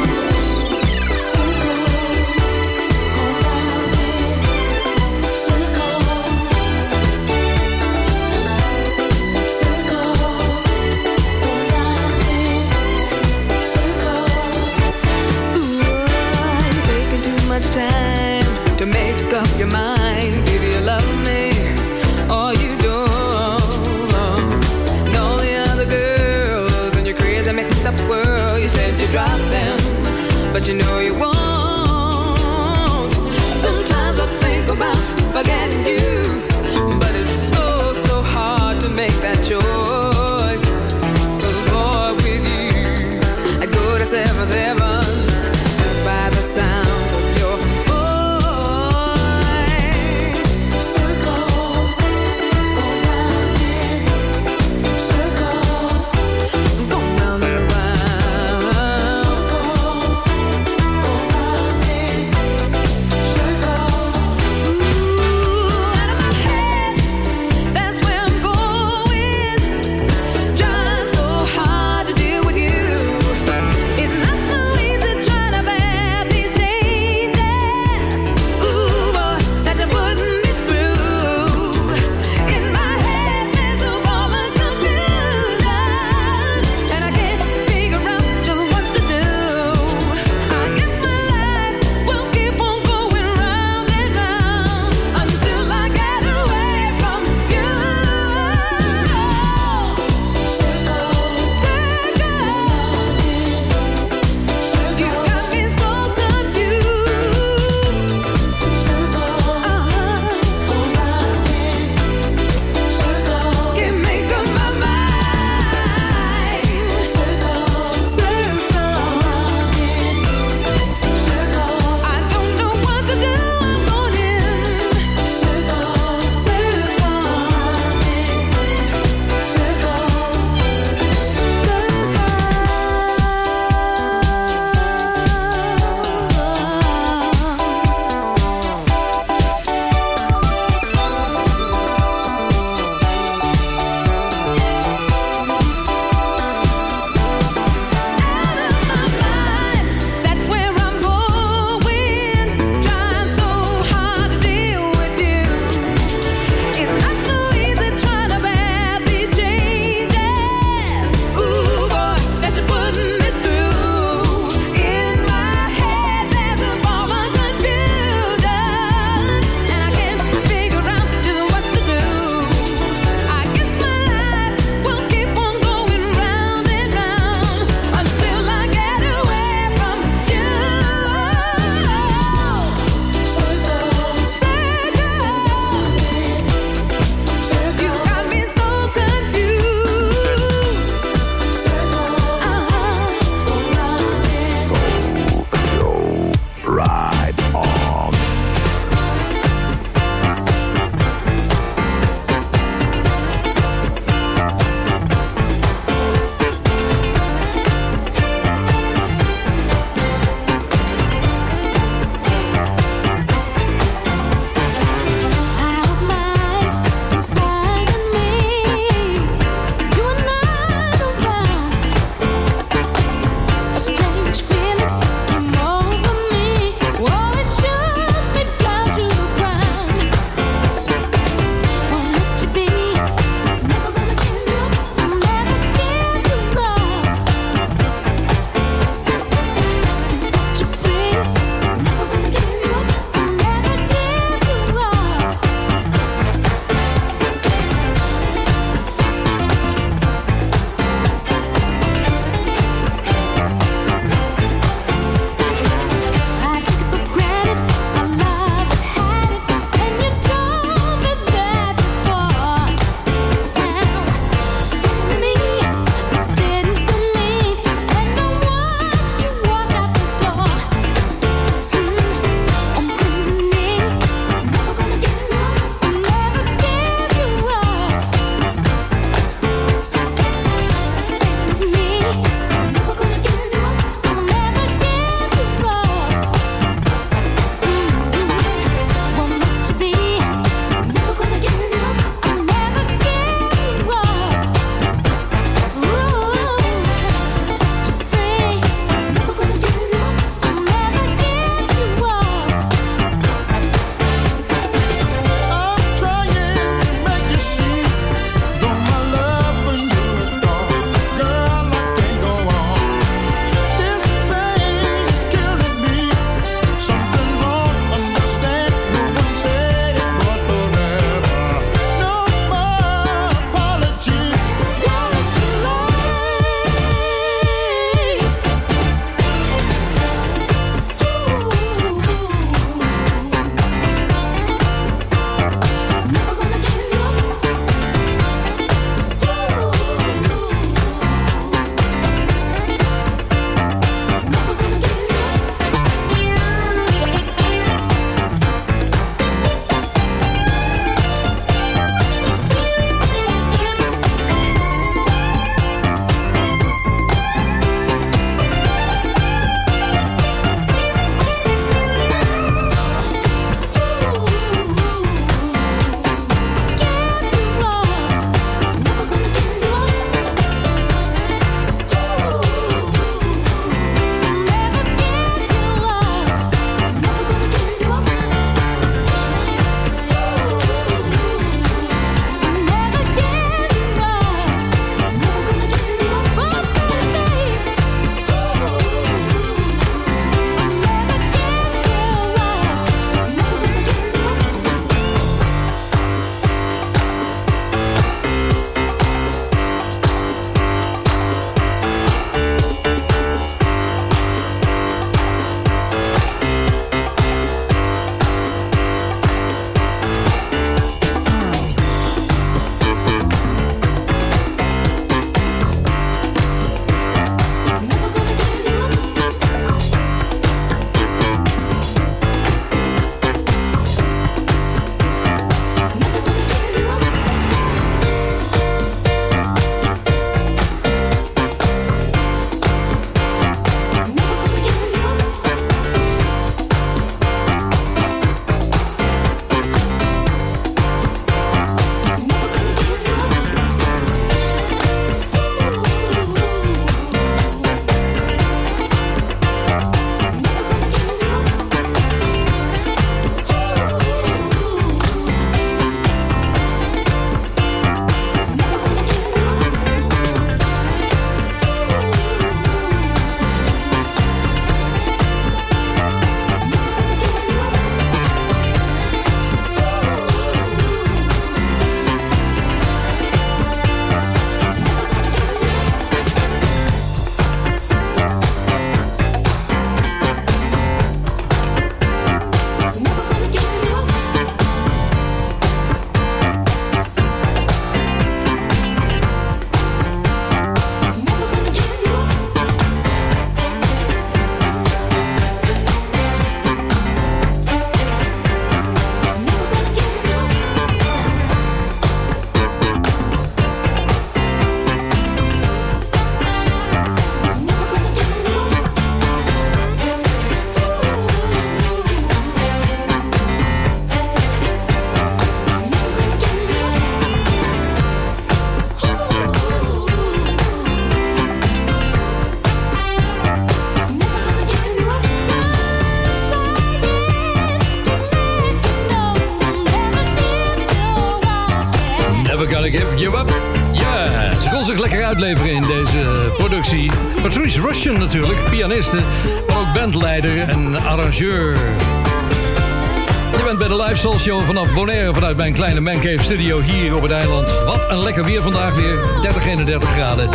Soulshow vanaf Bonaire, vanuit mijn kleine Mancave studio hier op het eiland. Wat een lekker weer vandaag weer, 30, 31 graden.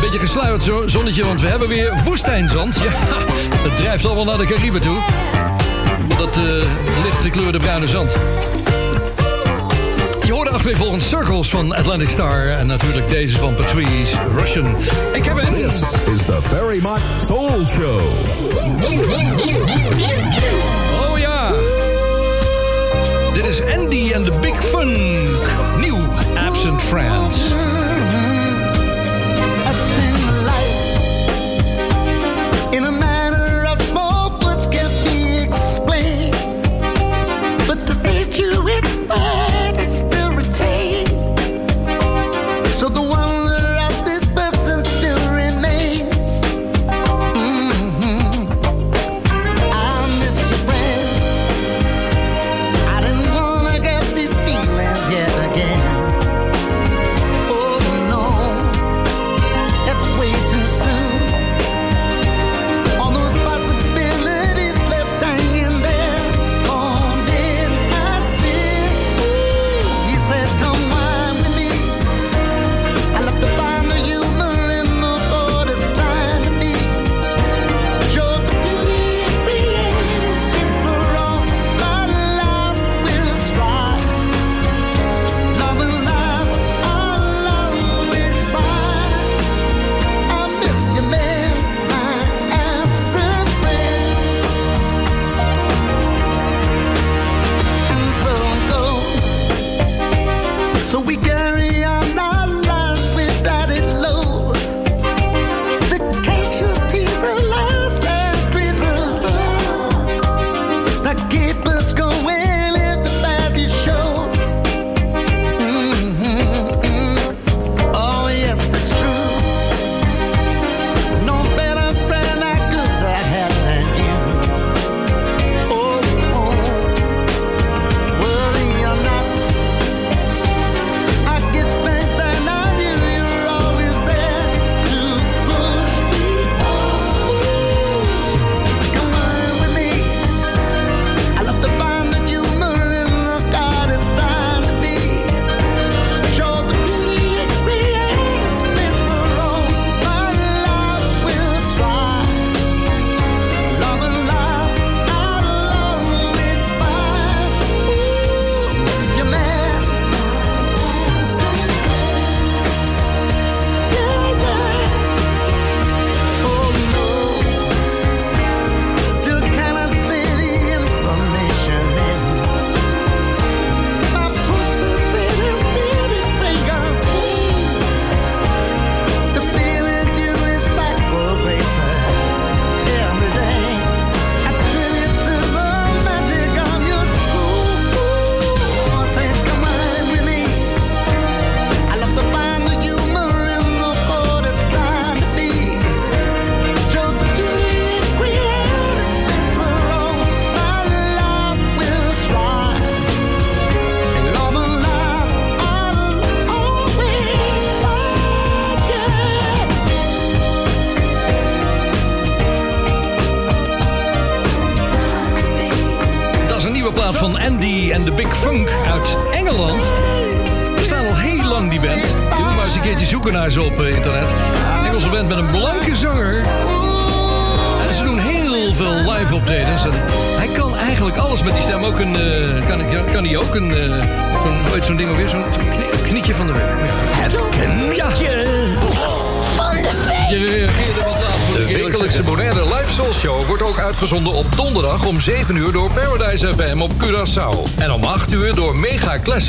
Beetje gesluierd zonnetje, want we hebben weer woestijnzand. Ja, het drijft allemaal naar de Cariben toe. Dat eh, uh, lichtgekleurde bruine zand. Je hoorde achtereenvolgens Circles van Atlantic Star en natuurlijk deze van Patrice Russian. Ik heb een... This is the Ferry Soul Show. Andy and the Big Fun. Nieuw Absent Friends.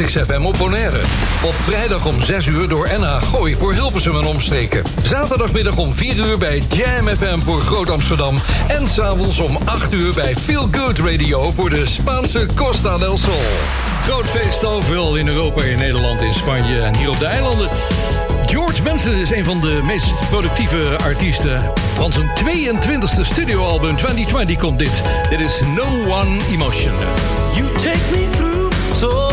6FM op Bonaire. Op vrijdag om 6 uur door NH Gooi voor Hilversum en omstreken. Zaterdagmiddag om 4 uur bij JamFM voor Groot Amsterdam. En s'avonds om 8 uur bij Feel Good Radio voor de Spaanse Costa del Sol. Groot feest overal in Europa, in Nederland, in Spanje en hier op de eilanden. George Benson is een van de meest productieve artiesten. Van zijn 22e studioalbum 2020 komt dit. Dit is No One Emotion. You take me through so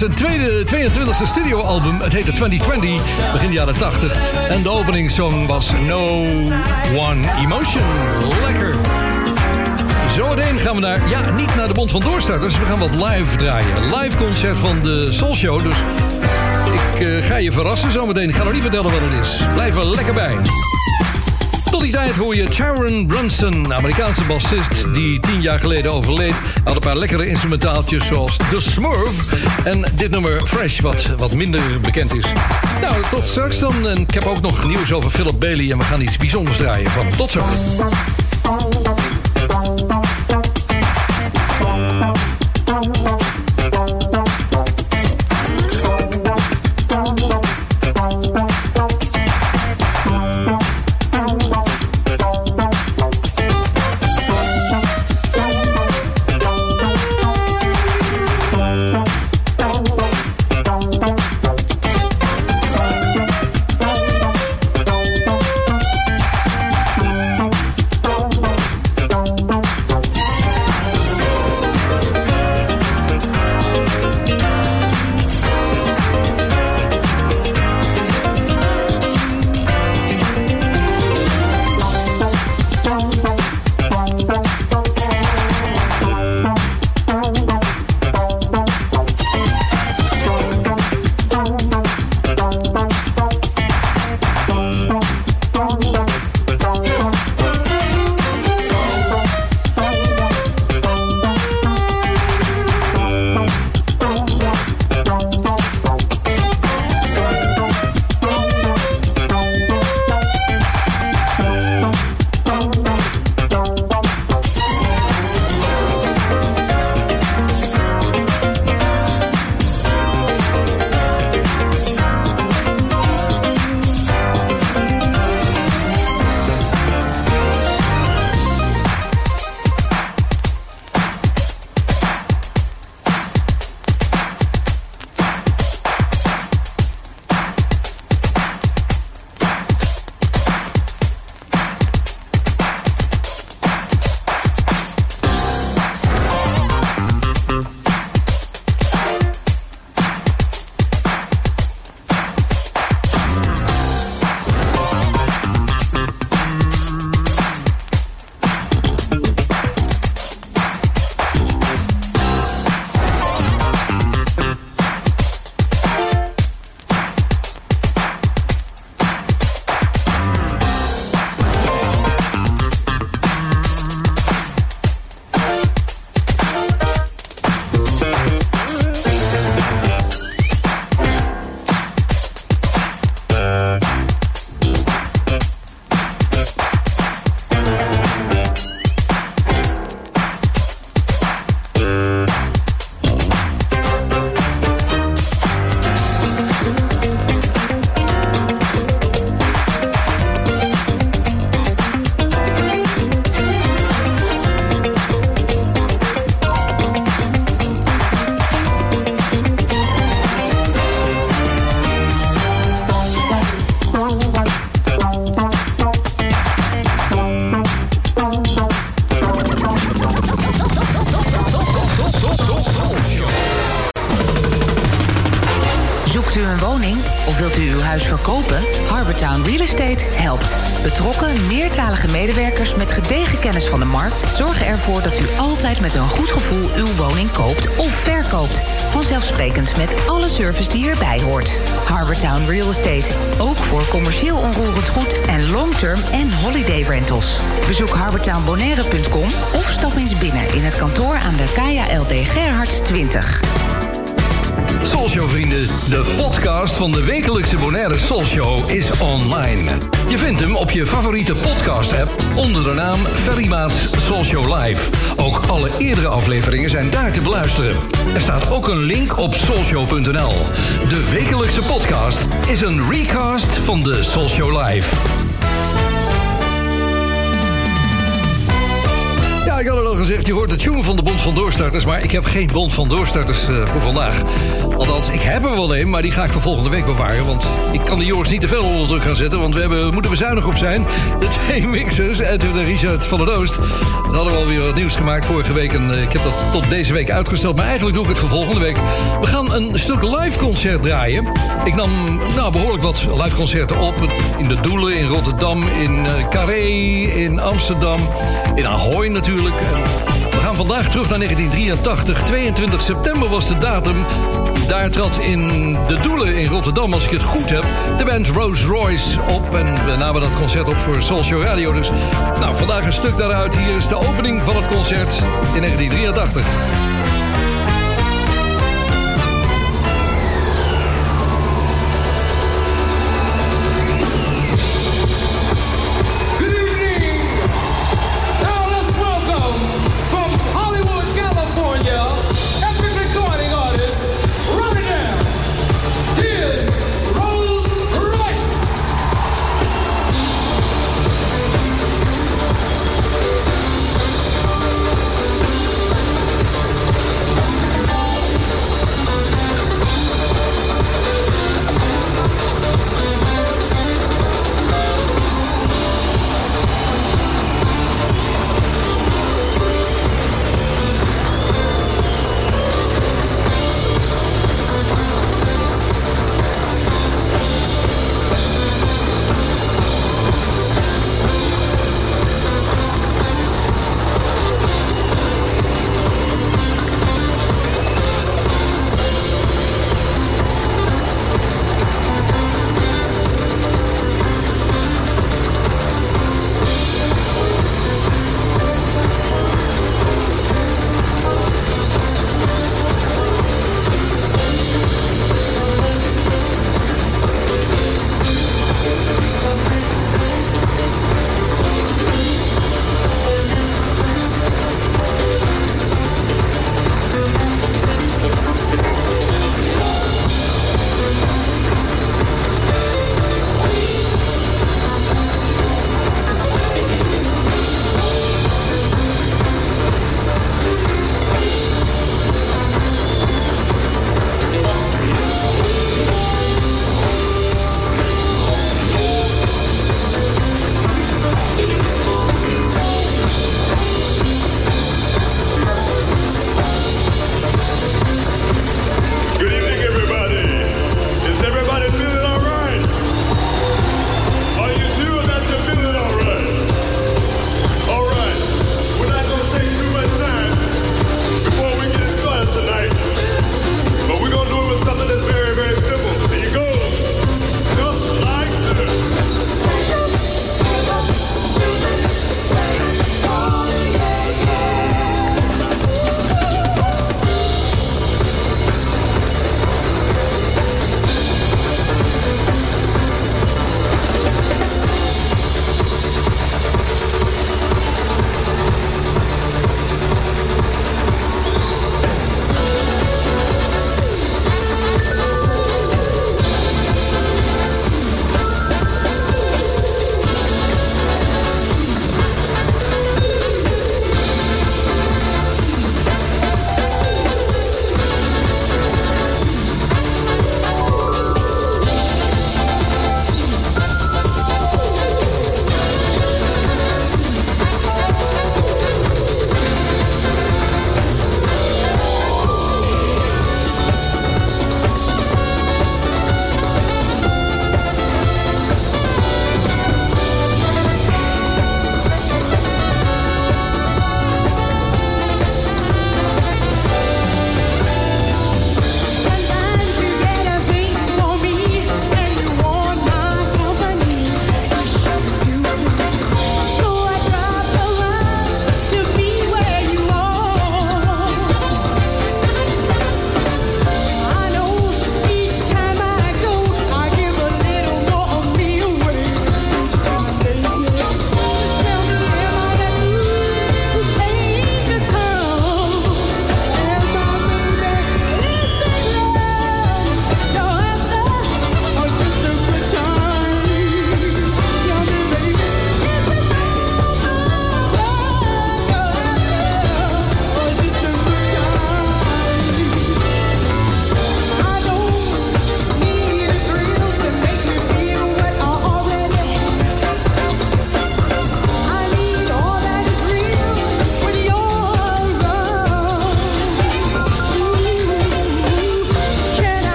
was zijn tweede, 22e studioalbum. Het heette 2020, begin jaren 80. En de openingssong was No One Emotion. Lekker. Zometeen gaan we naar, ja, niet naar de Bond van Doorstarters. We gaan wat live draaien. Live concert van de Soul Show. Dus ik eh, ga je verrassen zometeen. Ik ga nog niet vertellen wat het is. Blijf er lekker bij. Tot die tijd hoor je Sharon Brunson, Amerikaanse bassist... die tien jaar geleden overleed. Had een paar lekkere instrumentaaltjes zoals The Smurf... en dit nummer Fresh, wat, wat minder bekend is. Nou, tot straks dan. En ik heb ook nog nieuws over Philip Bailey... en we gaan iets bijzonders draaien van tot zo. Wekelijkse Bonaire Soulshow is online. Je vindt hem op je favoriete podcast app onder de naam Ferry Maats Soulshow Live. Ook alle eerdere afleveringen zijn daar te beluisteren. Er staat ook een link op soulshow.nl. De wekelijkse podcast is een recast van de Soulshow Live. Gezegd, je hoort de tune van de Bond van Doorstarters... maar ik heb geen Bond van Doorstarters eh, voor vandaag. Althans, ik heb er wel een, maar die ga ik voor volgende week bewaren... want ik kan de Joris niet te veel onder druk gaan zetten... want we hebben, moeten we zuinig op zijn. De twee mixers, Edwin en Richard van der Oost... we hadden we alweer wat nieuws gemaakt vorige week... en eh, ik heb dat tot deze week uitgesteld... maar eigenlijk doe ik het voor volgende week. We gaan een stuk live concert draaien. Ik nam nou, behoorlijk wat live concerten op... in de Doelen, in Rotterdam, in eh, Carré, in Amsterdam... in Ahoy natuurlijk... We gaan vandaag terug naar 1983. 22 september was de datum. Daar trad in de Doelen in Rotterdam, als ik het goed heb... de band Rolls Royce op. En we namen dat concert op voor Show Radio. Dus nou, vandaag een stuk daaruit. Hier is de opening van het concert in 1983.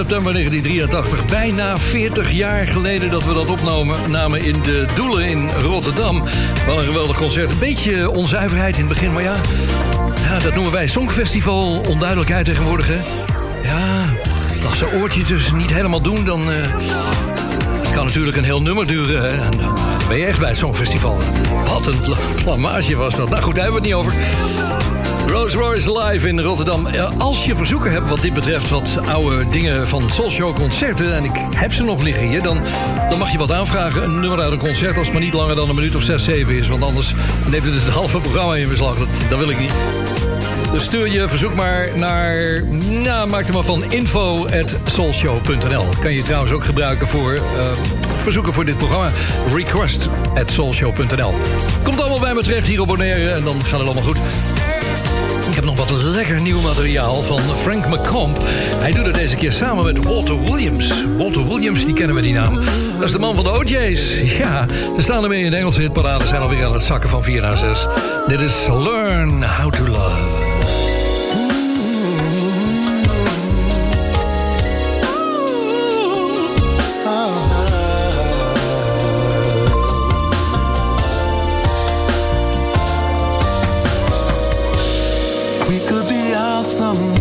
September 1983. Bijna 40 jaar geleden dat we dat opnamen namen in de Doelen in Rotterdam. Wat een geweldig concert. Een beetje onzuiverheid in het begin, maar ja... ja dat noemen wij Songfestival. Onduidelijkheid tegenwoordig, hè? Ja, als ze oortjes dus niet helemaal doen, dan... eh, het kan natuurlijk een heel nummer duren? En dan ben je echt bij het Songfestival. Wat een blamage was dat. Nou goed, daar hebben we het niet over. Rolls Royce live in Rotterdam. Eh, Als je verzoeken hebt wat dit betreft, wat oude dingen van Soul Show concerten... en ik heb ze nog liggen hier, dan, dan mag je wat aanvragen. Een nummer uit een concert als het maar niet langer dan een minuut of 6, 7 is. Want anders neemt het het halve programma in beslag. Dat, dat wil ik niet. Dus stuur je verzoek maar naar... Nou, maak er maar van info.soulshow.nl. Kan je trouwens ook gebruiken voor eh, verzoeken voor dit programma. Request at soulshow.nl. Komt allemaal bij me terecht hier Bonaire en dan gaat het allemaal goed. Ik heb nog wat lekker nieuw materiaal van Frank McComb. Hij doet het deze keer samen met Walter Williams. Walter Williams, die kennen we die naam. Dat is de man van de OJ's. Ja, ze staan ermee in de Engelse hitparade. zijn alweer aan het zakken van 4 naar 6. Dit is Learn How to Love. Be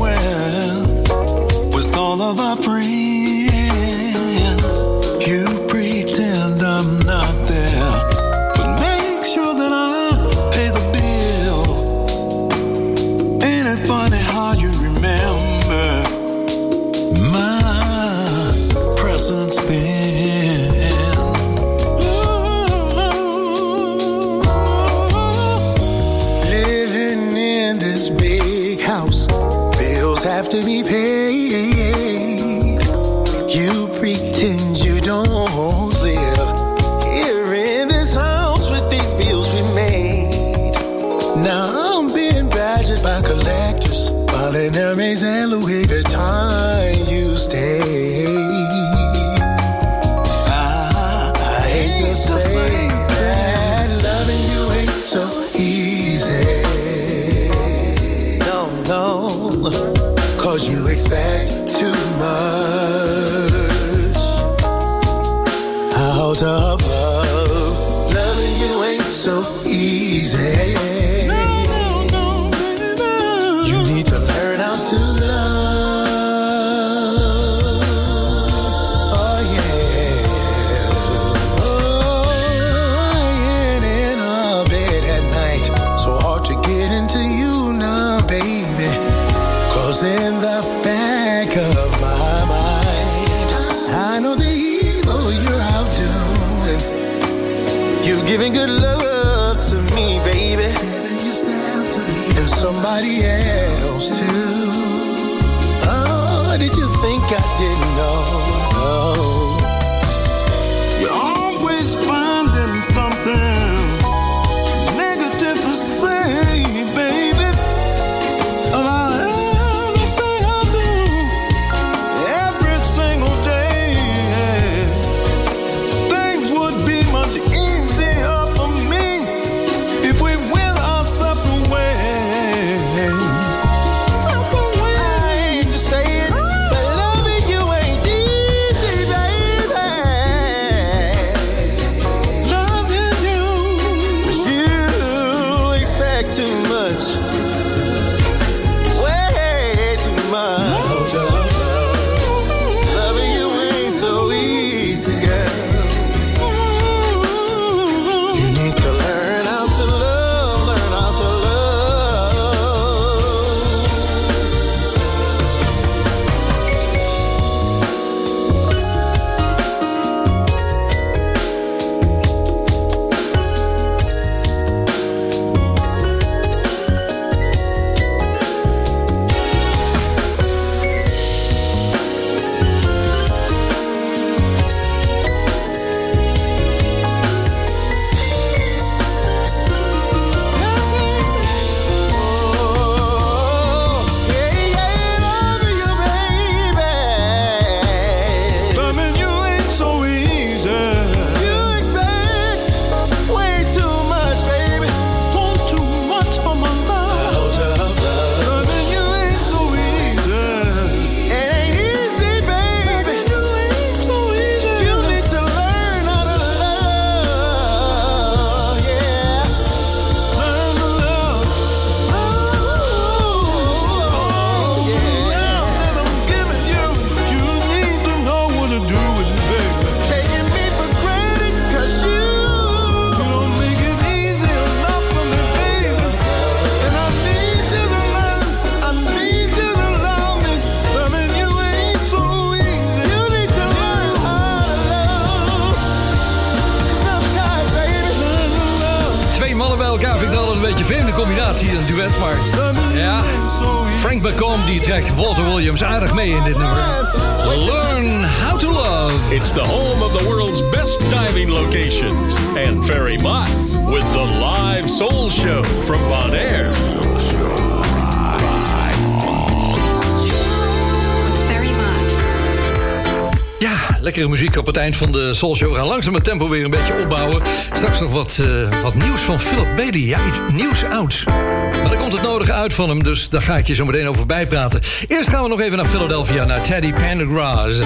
Soul Show. We gaan langzaam het tempo weer een beetje opbouwen. Straks nog wat, eh, wat nieuws van Philip Bailey. Ja, iets nieuws ouds. Maar er komt het nodige uit van hem, dus daar ga ik je zo meteen over bijpraten. Eerst gaan we nog even naar Philadelphia, naar Teddy Pendergrass.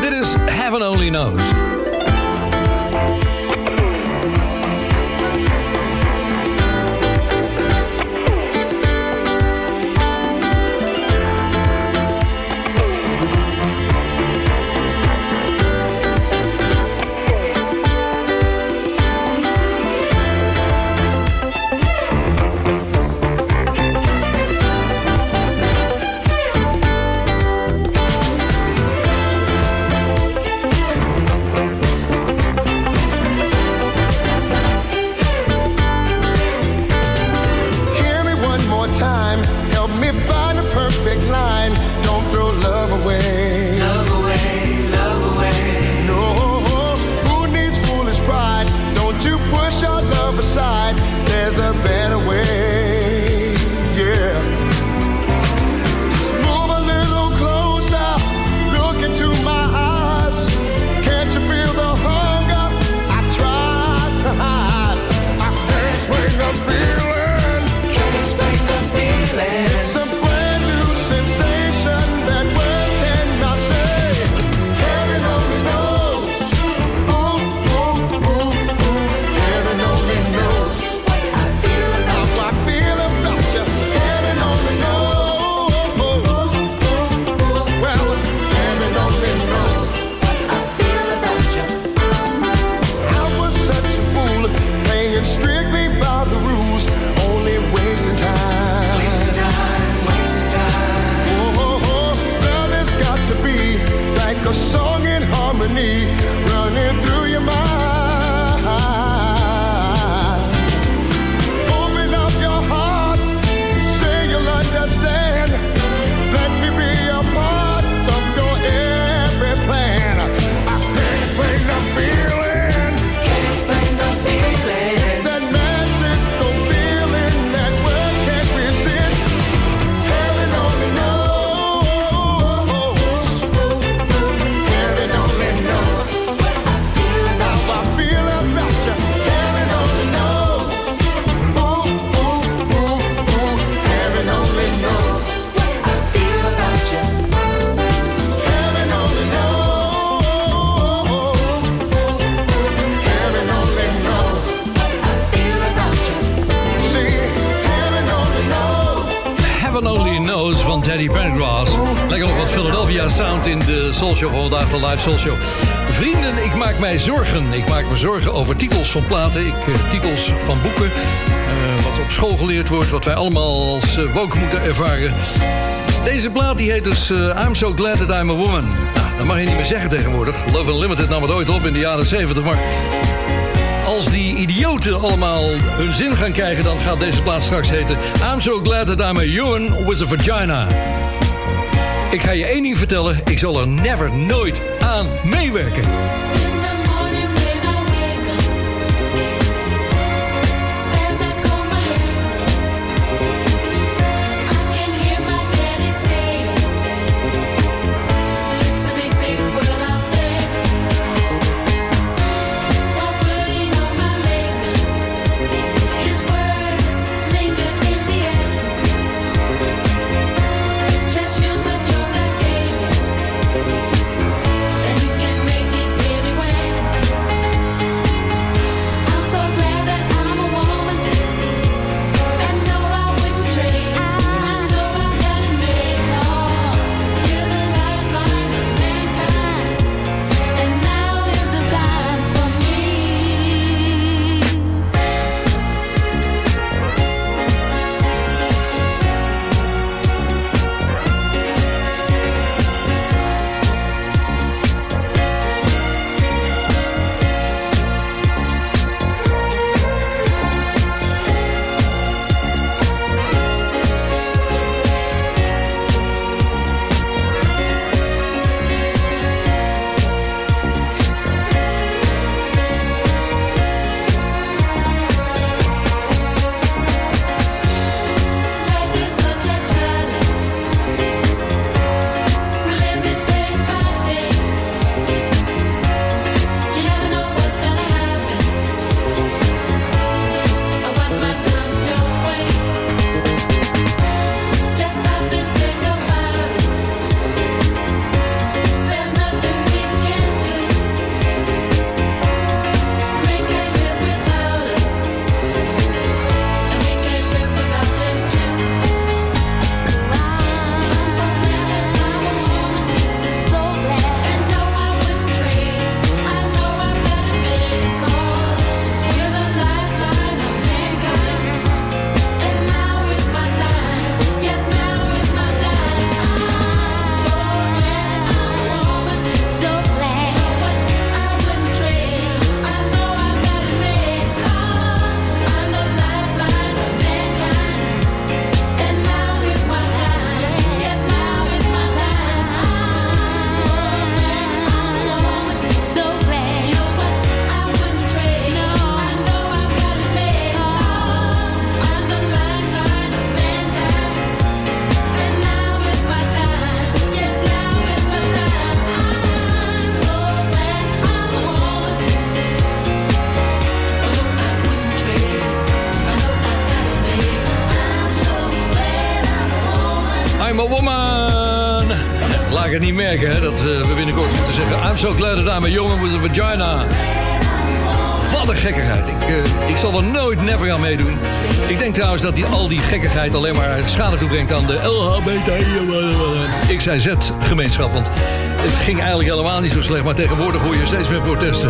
Dit is Heaven Only Knows. and street. Van live Soul Show. Vrienden, ik maak mij zorgen. Ik maak me zorgen over titels van platen, ik, eh, titels van boeken. eh, wat op school geleerd wordt, wat wij allemaal als eh, woke moeten ervaren. Deze plaat die heet dus I'm So Glad That I'm a Woman. Nou, dat mag je niet meer zeggen tegenwoordig. Love Unlimited nam het ooit op in de jaren 70, maar... Als die idioten allemaal hun zin gaan krijgen, dan gaat deze plaat straks heten I'm so glad that I'm a human with a vagina. Ik ga je één ding vertellen, ik zal er never, nooit aan meewerken. Toebrengt aan de LHBT, XIZ-gemeenschap. Want het ging eigenlijk helemaal niet zo slecht, maar tegenwoordig hoor je steeds meer protesten.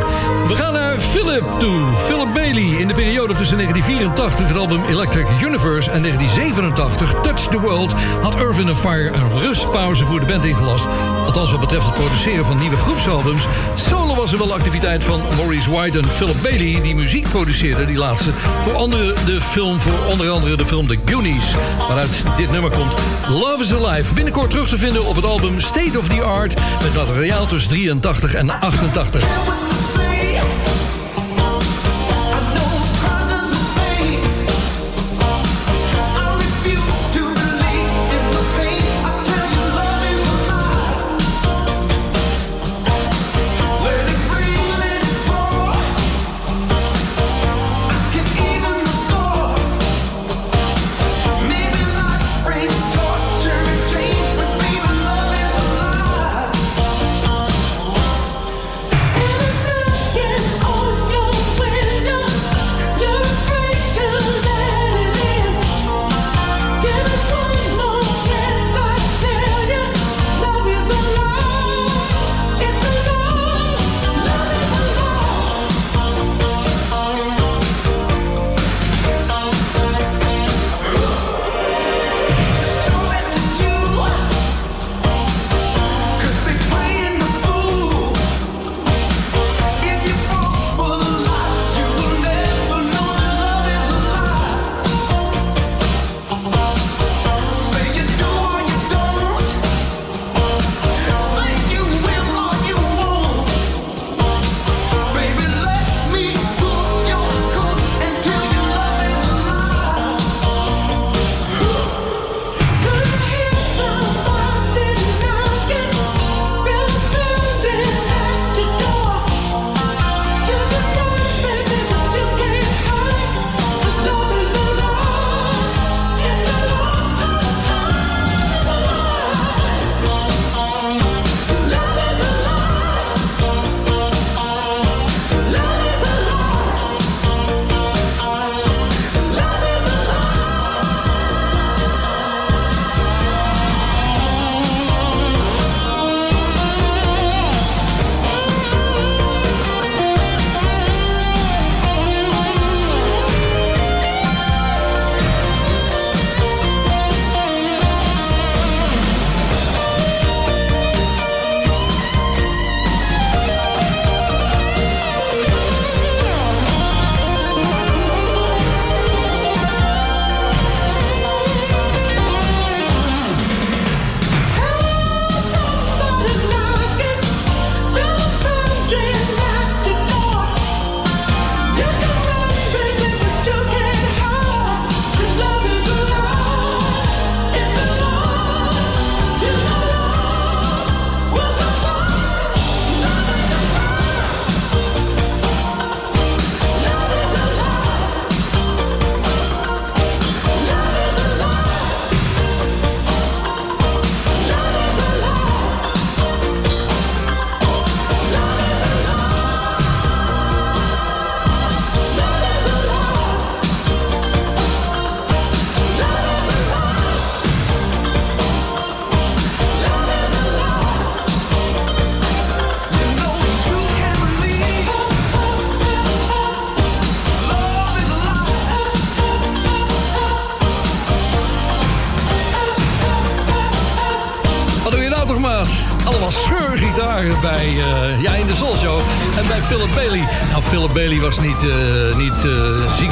We gaan naar Philip toe. Philip Bailey. In de periode tussen 1984, het album Electric Universe, en 1987, Touch the World, had Irvin Fire een rustpauze voor de band ingelast. Althans, wat betreft het produceren van nieuwe groepsalbums. Solo was er wel activiteit van Maurice White en Philip Bailey, die muziek produceerden, die laatste. Voor, andere de film, voor onder andere de film The Goonies, waaruit dit nummer komt. Love is Alive. Binnenkort terug te vinden op het album State of the Art, met materiaal tussen 83 en 88.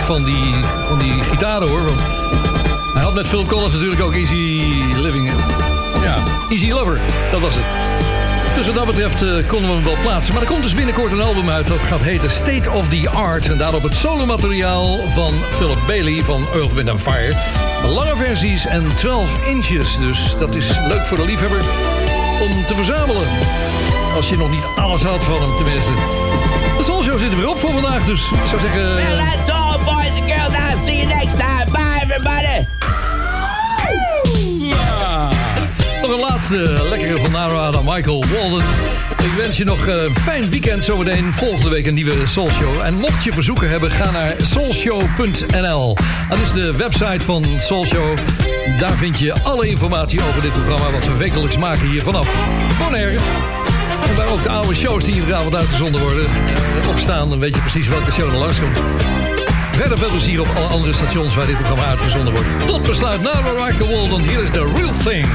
Van die, van die gitaren, hoor. Hij had met Phil Collins natuurlijk ook Easy Living. Ja, Easy Lover, dat was het. Dus wat dat betreft eh, konden we hem wel plaatsen. Maar er komt dus binnenkort een album uit dat gaat heten State of the Art. En daarop het solomateriaal van Philip Bailey van Earth, Wind Fire. Lange versies en 12 inches. Dus dat is leuk voor de liefhebber om te verzamelen. Als je nog niet alles had van hem, tenminste. De zit er weer op voor vandaag, dus ik zou zeggen... See you next time. Bye, everybody. Ja. Nog een laatste lekkere van Nara aan Michael Walden. Ik wens je nog eh, een fijn weekend zometeen. Volgende week een nieuwe Soul Show. En mocht je verzoeken hebben, ga naar soulshow.nl. Dat is de website van Soul Show. Daar vind je alle informatie over dit programma... wat we wekelijks maken hier vanaf Bonaire. En waar ook de oude shows die iedere avond uitgezonden worden... Eh, opstaan, dan weet je precies welke show er langskomt. Verder veel plezier op alle andere stations waar dit programma uitgezonden wordt. Tot besluit naar Rock Walden. Hier is The Real Thing.